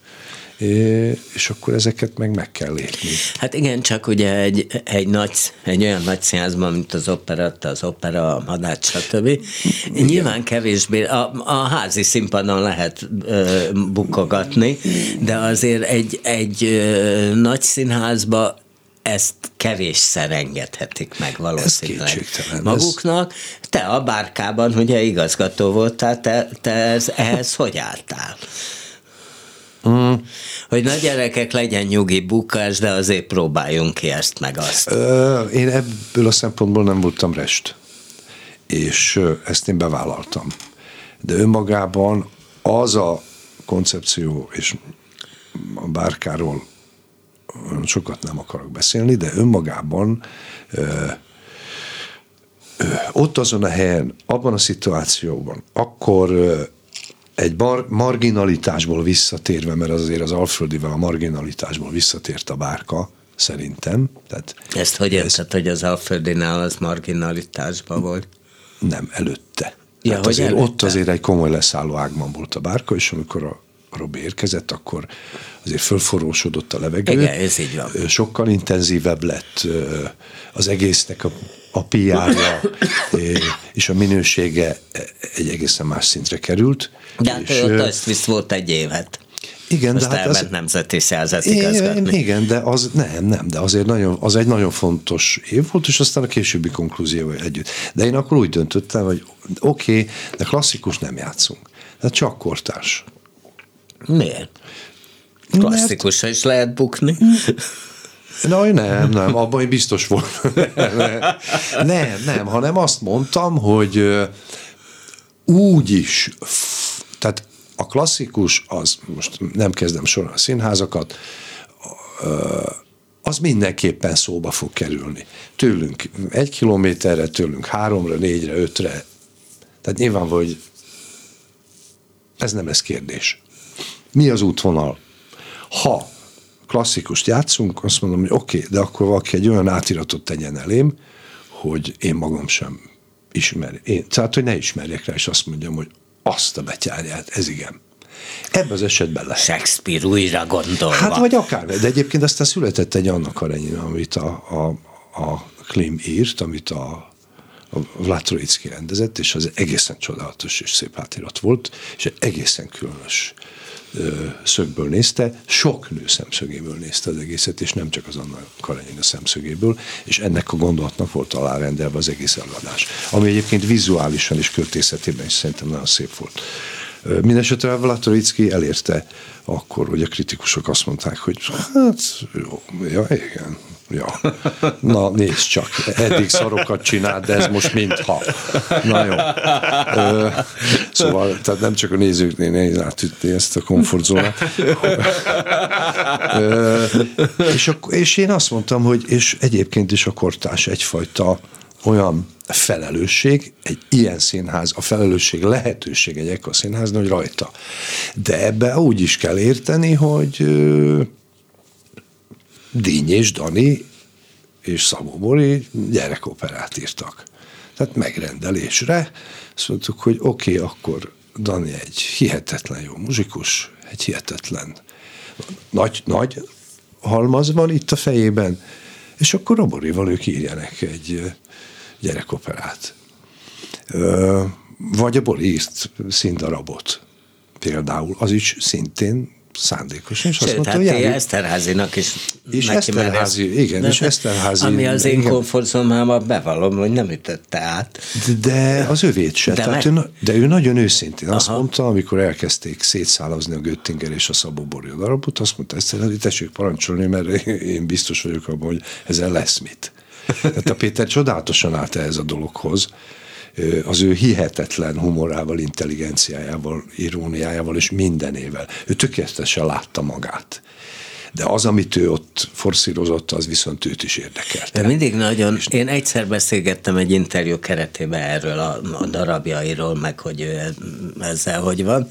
és akkor ezeket meg meg kell lépni. Hát igen, csak ugye egy, egy, nagy, egy olyan nagy színházban, mint az operetta, az opera, a madács, stb. Igen. Nyilván kevésbé, a, a házi színpadon lehet ö, bukogatni, de azért egy, egy ö, nagy színházba ezt kevésszer engedhetik meg valószínűleg maguknak. Te a bárkában ugye igazgató voltál, te, te ez, ehhez hogy álltál? Mm. Hogy nagy gyerekek legyen nyugi bukás, de azért próbáljunk ki ezt meg azt. Ö, én ebből a szempontból nem voltam rest. És ezt én bevállaltam. De önmagában az a koncepció, és a bárkáról sokat nem akarok beszélni, de önmagában ö, ö, ott azon a helyen, abban a szituációban, akkor egy mar- marginalitásból visszatérve, mert azért az Alföldivel a marginalitásból visszatért a bárka, szerintem. Tehát Ezt hogy érted, ez... hogy az Alföldinál az marginalitásban volt? Nem, előtte. Ja, Tehát azért előtte? ott azért egy komoly leszálló ágban volt a bárka, és amikor a Robi érkezett, akkor azért fölforrósodott a levegő. Igen, ez így van. Sokkal intenzívebb lett az egésznek a, a PR-ja, *coughs* és a minősége egy egészen más szintre került. De hát és, ott azt visz volt egy évet. Igen, Azt de hát az, nemzeti szerzet igazgatni. Igen, de az nem, nem, de azért nagyon, az egy nagyon fontos év volt, és aztán a későbbi konklúzió együtt. De én akkor úgy döntöttem, hogy oké, okay, de klasszikus nem játszunk. De csak kortárs. Miért? Klasszikusra is lehet bukni. Na, nem, nem, abban én biztos volt. *laughs* nem, nem, hanem azt mondtam, hogy úgy is, tehát a klasszikus, az most nem kezdem sorolni a színházakat, az mindenképpen szóba fog kerülni. Tőlünk egy kilométerre, tőlünk háromra, négyre, ötre. Tehát nyilván, hogy ez nem lesz kérdés. Mi az útvonal? Ha klasszikust játszunk, azt mondom, hogy oké, okay, de akkor valaki egy olyan átiratot tegyen elém, hogy én magam sem ismer. Én, tehát, hogy ne ismerjek rá, és azt mondjam, hogy azt a betyárját, ez igen. Ebben az esetben lehet. Shakespeare újra gondolva. Hát vagy akár, de egyébként aztán született egy annak Karenyin, amit a, a, a Klim írt, amit a, a Vlad Troicki rendezett, és az egészen csodálatos és szép átirat volt, és egy egészen különös szögből nézte, sok nő szemszögéből nézte az egészet, és nem csak az Anna Karenina szemszögéből, és ennek a gondolatnak volt alárendelve az egész előadás. Ami egyébként vizuálisan és költészetében is szerintem nagyon szép volt. Mindenesetre Vlatoricki elérte akkor, hogy a kritikusok azt mondták, hogy hát jó, ja, igen, Ja. Na, nézd csak, eddig szarokat csinált, de ez most mintha. Na jó. Ö, szóval, tehát nem csak a nézőknél nehéz átütni ezt a komfortzónát. És, és én azt mondtam, hogy és egyébként is a kortás egyfajta olyan felelősség, egy ilyen színház, a felelősség lehetőség egy ekkor színház, hogy rajta. De ebbe úgy is kell érteni, hogy Díny és Dani és Szabó Bori gyerekoperát írtak. Tehát megrendelésre azt mondtuk, hogy oké, okay, akkor Dani egy hihetetlen jó muzsikus, egy hihetetlen nagy, nagy halmaz van itt a fejében, és akkor Roborival ők írjanak egy gyerekoperát. Vagy a Bori írt színdarabot például, az is szintén szándékosan, és Sőt, azt mondta, hát hogy járjuk. Eszterházinak is és Eszterházi, igen, de, és Eszterházi. Ami az én komfortzónámban bevallom, hogy nem ütötte át. De az övét se. De, Tehát meg... ő, de ő nagyon őszintén Aha. azt mondta, amikor elkezdték szétszálazni a Göttinger és a Szabó Borja darabot, azt mondta, Eszterházi, tessék parancsolni, mert *laughs* én biztos vagyok abban, hogy ezzel lesz mit. Tehát a Péter csodálatosan állt ehhez a dologhoz, az ő hihetetlen humorával, intelligenciájával, iróniájával és mindenével. Ő tökéletesen látta magát. De az, amit ő ott forszírozott, az viszont őt is érdekelte. De mindig nagyon, én egyszer beszélgettem egy interjú keretében erről a, a darabjairól, meg hogy ő ezzel hogy van,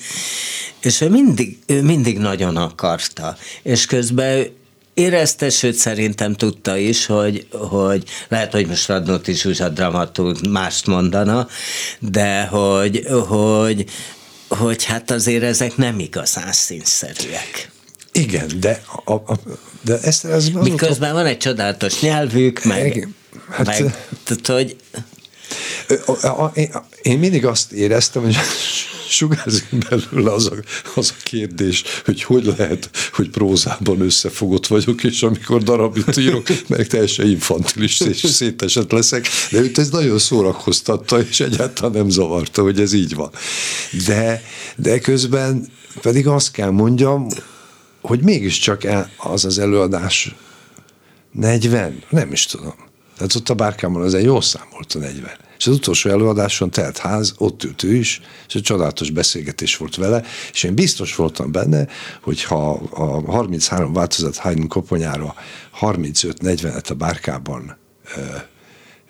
és ő mindig, ő mindig nagyon akarta, és közben érezte, sőt szerintem tudta is, hogy, hogy lehet, hogy most Radnóti Zsuzsa dramaturg mást mondana, de hogy, hogy, hogy hát azért ezek nem igazán színszerűek. Igen, de, a, a, de ezt, ez Miközben van egy csodálatos nyelvük, meg, hát, meg tehát, hogy én mindig azt éreztem, hogy sugárzik belőle az a, az a kérdés, hogy hogy lehet, hogy prózában összefogott vagyok, és amikor darabit írok, *laughs* meg teljesen infantilis és szétesett leszek, de őt ez nagyon szórakoztatta, és egyáltalán nem zavarta, hogy ez így van. De, de közben pedig azt kell mondjam, hogy mégiscsak az az előadás 40, nem is tudom. Tehát ott a bárkámon az egy jó szám volt a 40. És az utolsó előadáson telt ház, ott ült ő is, és egy csodálatos beszélgetés volt vele, és én biztos voltam benne, hogy ha a 33 változat Haydn koponyára 35-40-et a bárkában ö,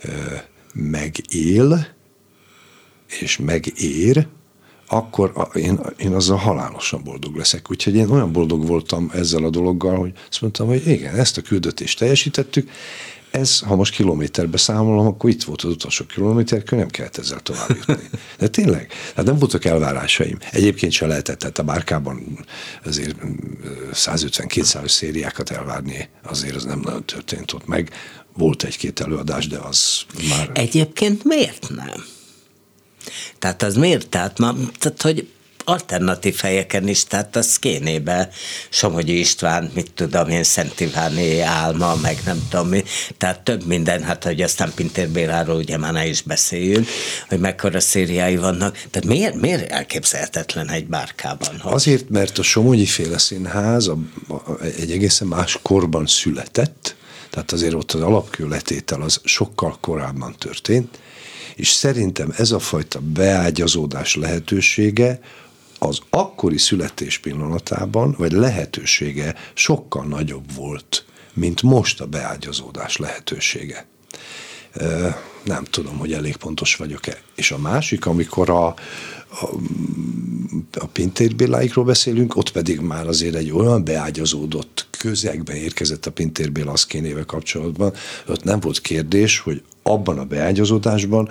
ö, megél, és megér, akkor én, én azzal halálosan boldog leszek. Úgyhogy én olyan boldog voltam ezzel a dologgal, hogy azt mondtam, hogy igen, ezt a küldetést teljesítettük, ez, ha most kilométerbe számolom, akkor itt volt az utolsó kilométer, akkor nem kellett ezzel tovább jutni. De tényleg, hát nem voltak elvárásaim. Egyébként se lehetett, tehát a bárkában azért 150-200 szériákat elvárni, azért az nem nagyon történt ott meg. Volt egy-két előadás, de az már... Egyébként miért nem? Tehát az miért? Tehát, ma, tehát hogy alternatív helyeken is, tehát a Szkénébe Somogyi István, mit tudom én, Szent Iváné álma, meg nem tudom mi, tehát több minden, hát hogy aztán Pintér Béláról ugye már ne is beszéljünk, hogy mekkora szériái vannak, tehát miért, miért elképzelhetetlen egy bárkában? Hogy... Azért, mert a Somogyi féle színház a, a, egy egészen más korban született, tehát azért ott az alapkőletétel az sokkal korábban történt, és szerintem ez a fajta beágyazódás lehetősége az akkori születés pillanatában, vagy lehetősége sokkal nagyobb volt, mint most a beágyazódás lehetősége. Nem tudom, hogy elég pontos vagyok-e. És a másik, amikor a, a, a Pintér Béláikról beszélünk, ott pedig már azért egy olyan beágyazódott közegben érkezett a Pintér Béla Aszkénével kapcsolatban, ott nem volt kérdés, hogy abban a beágyazódásban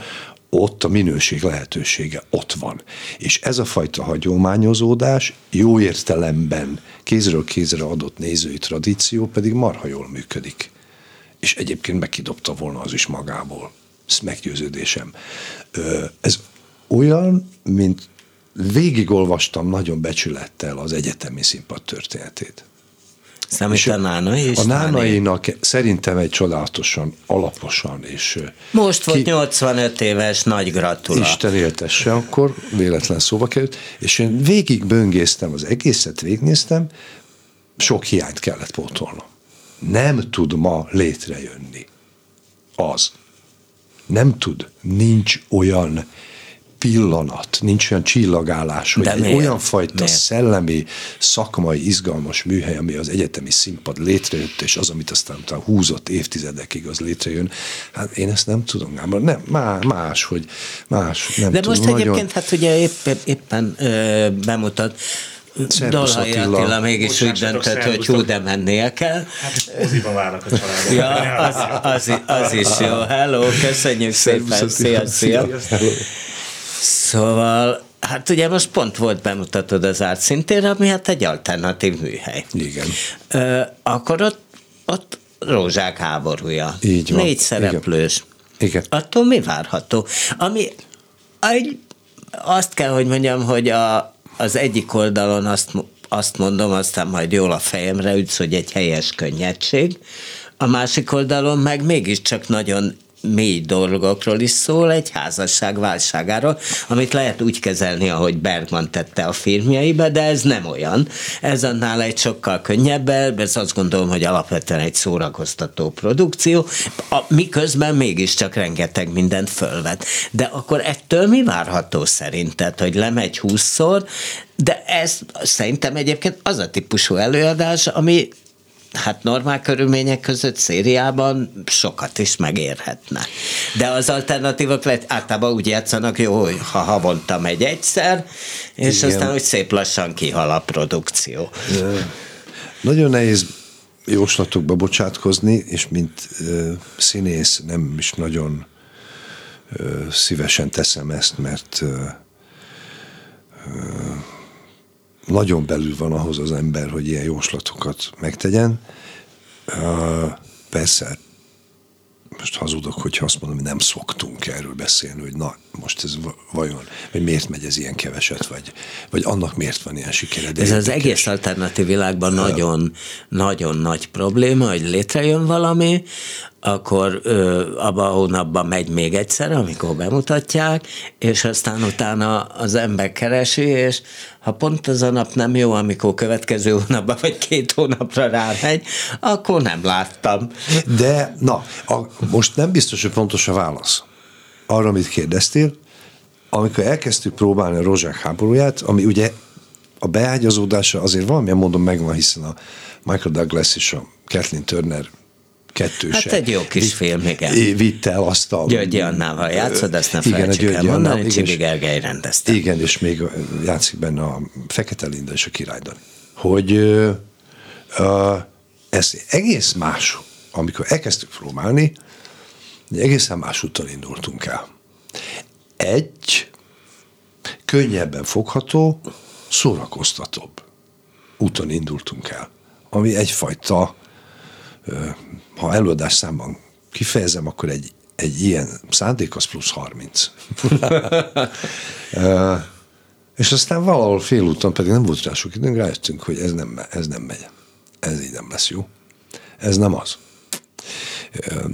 ott a minőség lehetősége ott van. És ez a fajta hagyományozódás jó értelemben kézről kézre adott nézői tradíció pedig marha jól működik. És egyébként megkidobta volna az is magából. Ez meggyőződésem. Ez olyan, mint végigolvastam nagyon becsülettel az egyetemi színpad történetét. Számít a Nánai is? A Nánainak szerintem egy csodálatosan, alaposan és... Most volt ki... 85 éves, nagy gratula. Isten éltesse, akkor véletlen szóba került, és én végig böngésztem az egészet, végignéztem, sok hiányt kellett pótolnom. Nem tud ma létrejönni az. Nem tud, nincs olyan pillanat, nincs olyan csillagállás, hogy De egy miért? olyan fajta miért? szellemi, szakmai, izgalmas műhely, ami az egyetemi színpad létrejött, és az, amit aztán utána húzott évtizedekig, az létrejön. Hát én ezt nem tudom, nem, más, hogy más, nem De tudom, most nagyon... egyébként, hát ugye épp, éppen ö, bemutat, Dalai Attila, Attila mégis úgy döntött, hogy hú, de mennie kell. Hát moziba várnak a családok. Ja, az, az, az is jó. Hello, köszönjük szépen. Szia, szia. Szóval, hát ugye most pont volt bemutatod az árt szintén, ami hát egy alternatív műhely. Igen. Ö, akkor ott, ott rózsák háborúja. Így van. Négy szereplős. Igen. Igen. Attól mi várható? Ami egy, azt kell, hogy mondjam, hogy a, az egyik oldalon azt, azt mondom, aztán majd jól a fejemre ütsz, hogy egy helyes könnyedség, a másik oldalon meg mégiscsak nagyon mély dolgokról is szól, egy házasság válságáról, amit lehet úgy kezelni, ahogy Bergman tette a filmjeibe, de ez nem olyan. Ez annál egy sokkal könnyebb, ez azt gondolom, hogy alapvetően egy szórakoztató produkció, a, miközben mégiscsak rengeteg mindent fölvet. De akkor ettől mi várható szerinted, hogy lemegy húszszor, de ez szerintem egyébként az a típusú előadás, ami hát normál körülmények között szériában sokat is megérhetne. De az alternatívok lehet, általában úgy játszanak, jó, hogy ha havonta megy egyszer, és Igen. aztán, hogy szép lassan kihal a produkció. De nagyon nehéz jóslatokba bocsátkozni, és mint ö, színész nem is nagyon ö, szívesen teszem ezt, mert ö, nagyon belül van ahhoz az ember, hogy ilyen jóslatokat megtegyen. Persze, most hazudok, hogyha azt mondom, hogy nem szoktunk erről beszélni, hogy na, most ez vajon, vagy miért megy ez ilyen keveset, vagy, vagy annak miért van ilyen sikere. De ez érdekes. az egész alternatív világban nagyon, nagyon nagy probléma, hogy létrejön valami, akkor ö, abban a hónapban megy még egyszer, amikor bemutatják, és aztán utána az ember keresi, és ha pont az a nap nem jó, amikor következő hónapban vagy két hónapra rámegy, akkor nem láttam. De, na, a, most nem biztos, hogy pontos a válasz. Arra, amit kérdeztél, amikor elkezdtük próbálni a Rozsák háborúját, ami ugye a beágyazódása azért valamilyen módon megvan, hiszen a Michael Douglas és a Kathleen Turner kettőse. Hát egy jó kis film, igen. Vitte el azt a... Györgyi Annával játszod, ezt ne igen, a el mondani, Csibi Gergely rendezte. Igen, és még játszik benne a Fekete Linda és a Királydani. Hogy uh, ez egész más, amikor elkezdtük próbálni, egészen más úton indultunk el. Egy könnyebben fogható, szórakoztatóbb úton indultunk el, ami egyfajta ha előadás számban kifejezem, akkor egy, egy ilyen szándék az plusz 30. és aztán valahol félúton pedig nem volt rá sok időnk, rájöttünk, hogy ez nem, ez nem megy. Ez így nem lesz jó. Ez nem az.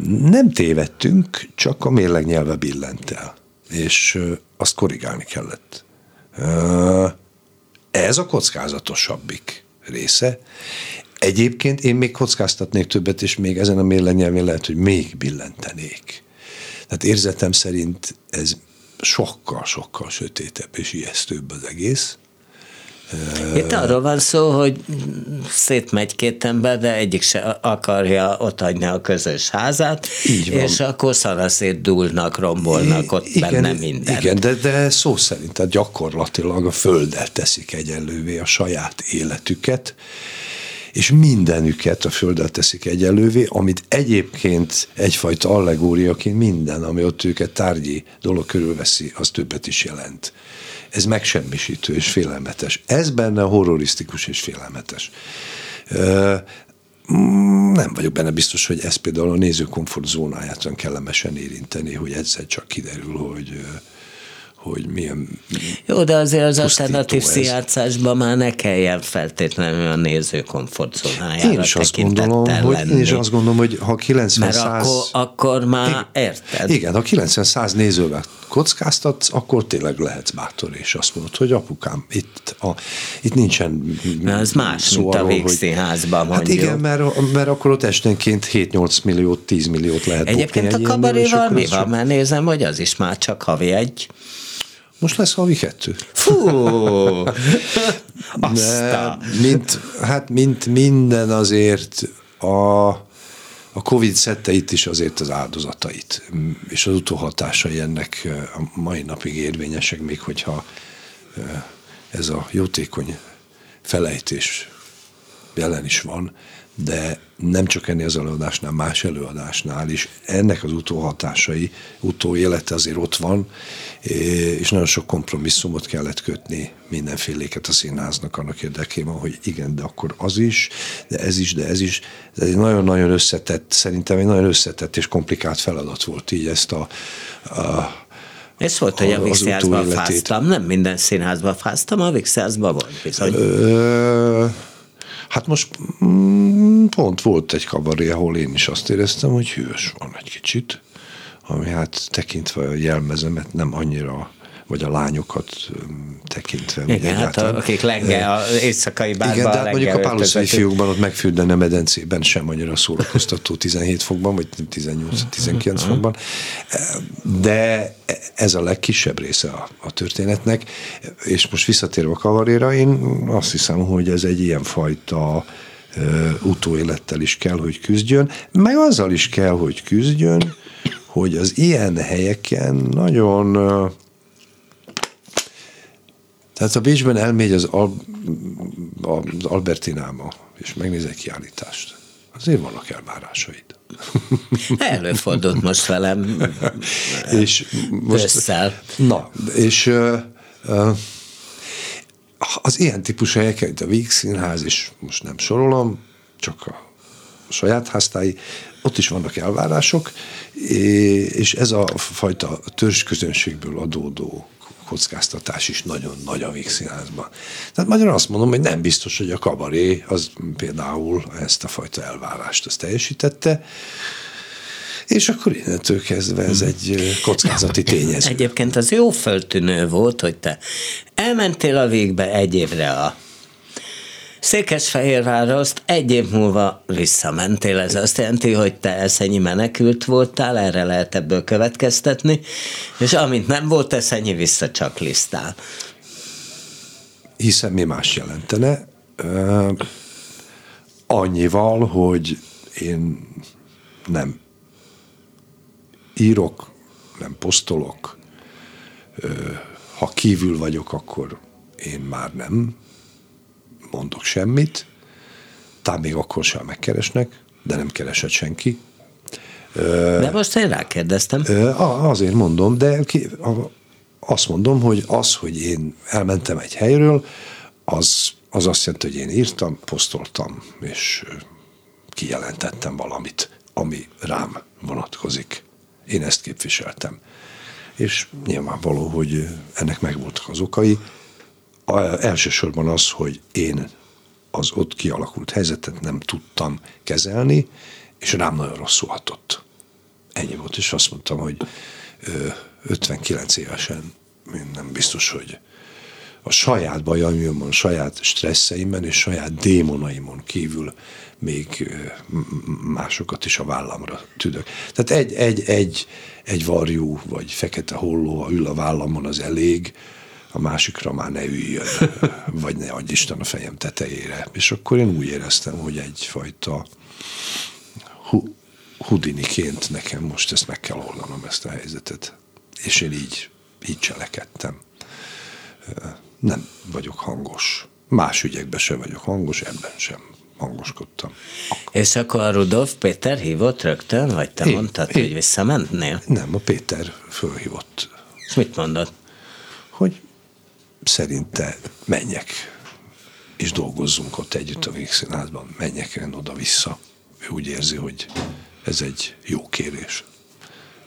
Nem tévedtünk, csak a mérleg nyelve billent el. És azt korrigálni kellett. Ez a kockázatosabbik része. Egyébként én még kockáztatnék többet, és még ezen a mérlenyelvén lehet, hogy még billentenék. Tehát érzetem szerint ez sokkal-sokkal sötétebb és ijesztőbb az egész. Itt arról van szó, hogy szétmegy két ember, de egyik se akarja ott hagyni a közös házát, Így van. és akkor szaraszét dúlnak, rombolnak ott igen, benne minden. Igen, de, de szó szerint, tehát gyakorlatilag a földdel teszik egyenlővé a saját életüket, és mindenüket a földet teszik egyelővé, amit egyébként egyfajta allegóriaként minden, ami ott őket tárgyi dolog körülveszi, az többet is jelent. Ez megsemmisítő és félelmetes. Ez benne horrorisztikus és félelmetes. Nem vagyok benne biztos, hogy ez például a néző komfortzónáját kellemesen érinteni, hogy egyszer csak kiderül, hogy hogy milyen Jó, de azért az alternatív színjátszásban már ne kelljen feltétlenül a néző komfortzónájára Én is azt gondolom, hogy, én is azt gondolom, hogy ha 90 Mert 100... akkor, akkor már érted. Igen, ha 90 100 nézővel kockáztatsz, akkor tényleg lehetsz bátor, és azt mondod, hogy apukám, itt, a, itt nincsen Na, ez más, szó mint arról, a végszínházban mondjuk. Hát igen, mert, mert akkor ott esténként 7-8 milliót, 10 milliót lehet Egyébként a kabaréval mi van? Mert nézem, hogy az is már csak havi egy most lesz havi kettő. Fú! *laughs* De, mint, hát mint minden azért a, a Covid szedte itt is azért az áldozatait, és az utóhatásai ennek a mai napig érvényesek, még hogyha ez a jótékony felejtés jelen is van, de nem csak ennél az előadásnál, más előadásnál is ennek az utóhatásai, utóélete azért ott van, és nagyon sok kompromisszumot kellett kötni mindenféléket a színháznak annak érdekében, hogy igen, de akkor az is, de ez is, de ez is. Ez egy nagyon-nagyon összetett, szerintem egy nagyon összetett és komplikált feladat volt így ezt a, a ez volt, hogy a Vixházban fáztam, nem minden színházban fáztam, a Vixházban volt bizony. Ö, Hát most mm, pont volt egy kabaré, ahol én is azt éreztem, hogy hűvös van egy kicsit, ami hát tekintve a jelmezemet nem annyira vagy a lányokat tekintve. Igen, hát a, akik lenge, a éjszakai bárban Igen, de hát mondjuk a páloszai fiúkban ott megfürdene medencében sem annyira szórakoztató *laughs* 17 fokban, vagy 18-19 uh-huh. fokban. De ez a legkisebb része a, a történetnek, és most visszatérve a kavaréra, én azt hiszem, hogy ez egy ilyen fajta utóélettel is kell, hogy küzdjön, meg azzal is kell, hogy küzdjön, hogy az ilyen helyeken nagyon tehát a Bécsben elmegy az, Al, az Albertinába, és megnéz egy kiállítást. Azért vannak elvárásaid. *laughs* Előfordult most velem. és most, összel. Na, és uh, uh, az ilyen típusú helyek, mint a Víg Színház, és most nem sorolom, csak a saját háztái, ott is vannak elvárások, és ez a fajta törzsközönségből adódó kockáztatás is nagyon nagy a Vígszínházban. Tehát magyarul azt mondom, hogy nem biztos, hogy a kabaré az például ezt a fajta elvárást azt teljesítette, és akkor innentől kezdve ez egy kockázati *laughs* tényező. Egyébként az jó föltűnő volt, hogy te elmentél a végbe egy évre a Székesfehérvárra azt egy év múlva visszamentél. Ez azt jelenti, hogy te eszenyi menekült voltál, erre lehet ebből következtetni, és amint nem volt eszenyi, visszacsaklisztál. Hiszen mi más jelentene? Annyival, hogy én nem írok, nem posztolok, ha kívül vagyok, akkor én már nem mondok semmit, talán még akkor sem megkeresnek, de nem keresett senki. De most én rákérdeztem. Azért mondom, de azt mondom, hogy az, hogy én elmentem egy helyről, az, az azt jelenti, hogy én írtam, posztoltam, és kijelentettem valamit, ami rám vonatkozik. Én ezt képviseltem. És nyilvánvaló, hogy ennek megvoltak az okai. Elsősorban az, hogy én az ott kialakult helyzetet nem tudtam kezelni, és rám nagyon rosszul hatott. Ennyi volt, és azt mondtam, hogy 59 évesen nem biztos, hogy a saját bajaimon, a saját stresszeimben és saját démonaimon kívül még másokat is a vállamra tüdök. Tehát egy, egy, egy, egy varjú vagy fekete holló, ül a vállamon, az elég, a másikra már ne üljön, *laughs* vagy ne adj Isten a fejem tetejére. És akkor én úgy éreztem, hogy egyfajta hu- hudiniként nekem most ezt meg kell oldanom, ezt a helyzetet. És én így, így cselekedtem. Nem vagyok hangos. Más ügyekben sem vagyok hangos, ebben sem hangoskodtam. Akkor. És akkor a Rudolf Péter hívott rögtön, vagy te én, mondtad, én, hogy visszamentnél? Nem, a Péter fölhívott. És mit mondott? Hogy szerinte menjek, és dolgozzunk ott együtt a Végszínházban, menjek én oda-vissza. Ő úgy érzi, hogy ez egy jó kérés.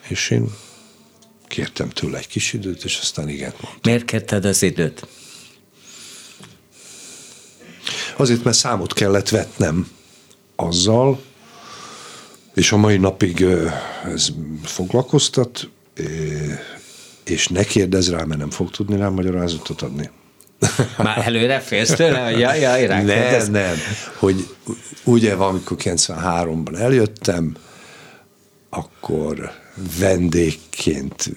És én kértem tőle egy kis időt, és aztán igen mondtam. Miért kérted az időt? Azért, mert számot kellett vetnem azzal, és a mai napig ez foglalkoztat, és ne kérdezz rá, mert nem fog tudni rá magyarázatot adni. Már előre félsz tőle, jaj, jaj, *laughs* rá Nem, nem. Hogy ugye amikor 93-ban eljöttem, akkor vendégként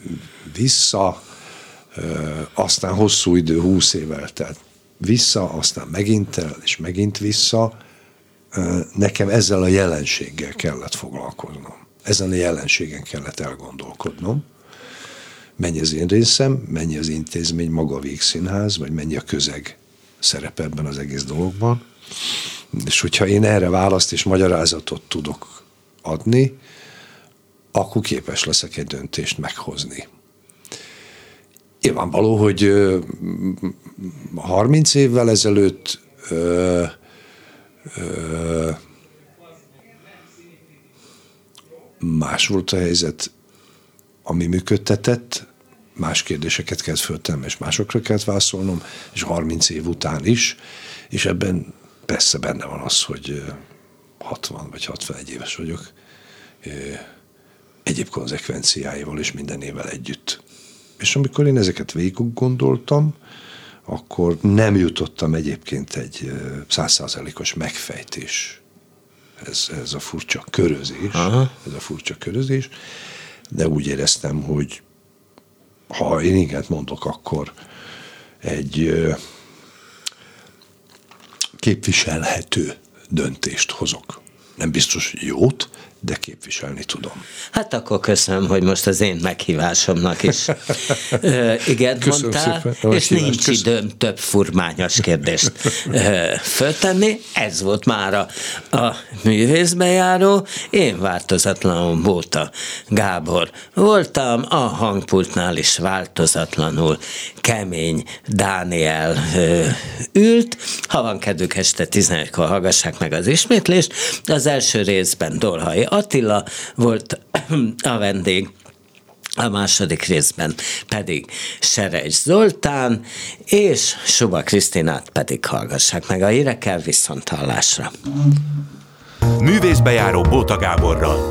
vissza, aztán hosszú idő, 20 évvel telt vissza, aztán megint el, és megint vissza. Nekem ezzel a jelenséggel kellett foglalkoznom. Ezen a jelenségen kellett elgondolkodnom. Mennyi az én részem, mennyi az intézmény, maga a végszínház, vagy mennyi a közeg szerep ebben az egész dologban. És hogyha én erre választ és magyarázatot tudok adni, akkor képes leszek egy döntést meghozni. Nyilvánvaló, hogy 30 évvel ezelőtt ö, ö, más volt a helyzet, ami működtetett, más kérdéseket kellett föltennem, és másokra kellett válaszolnom, és 30 év után is, és ebben persze benne van az, hogy 60 vagy 61 éves vagyok, egyéb konzekvenciáival és minden évvel együtt. És amikor én ezeket végig gondoltam, akkor nem jutottam egyébként egy százszázalékos megfejtés. Ez, ez a furcsa körözés, Aha. ez a furcsa körözés, de úgy éreztem, hogy ha én igen mondok, akkor egy képviselhető döntést hozok. Nem biztos jót, de képviselni tudom. Hát akkor köszönöm, hogy most az én meghívásomnak is *laughs* ö, igen köszönöm mondtál, szépen, és nincs köszönöm. időm több furmányos kérdést ö, föltenni. Ez volt már a, a művészbejáró. Én változatlanul Bóta Gábor voltam, a hangpultnál is változatlanul kemény Dániel ö, ült. Ha van kedvük este 11-kor hallgassák meg az ismétlést. Az első részben Dolhai Attila volt *clears throat* a vendég, a második részben pedig Serej Zoltán, és Suba Krisztinát pedig hallgassák meg a hírekkel viszont hallásra. Művészbejáró Bóta Gáborral.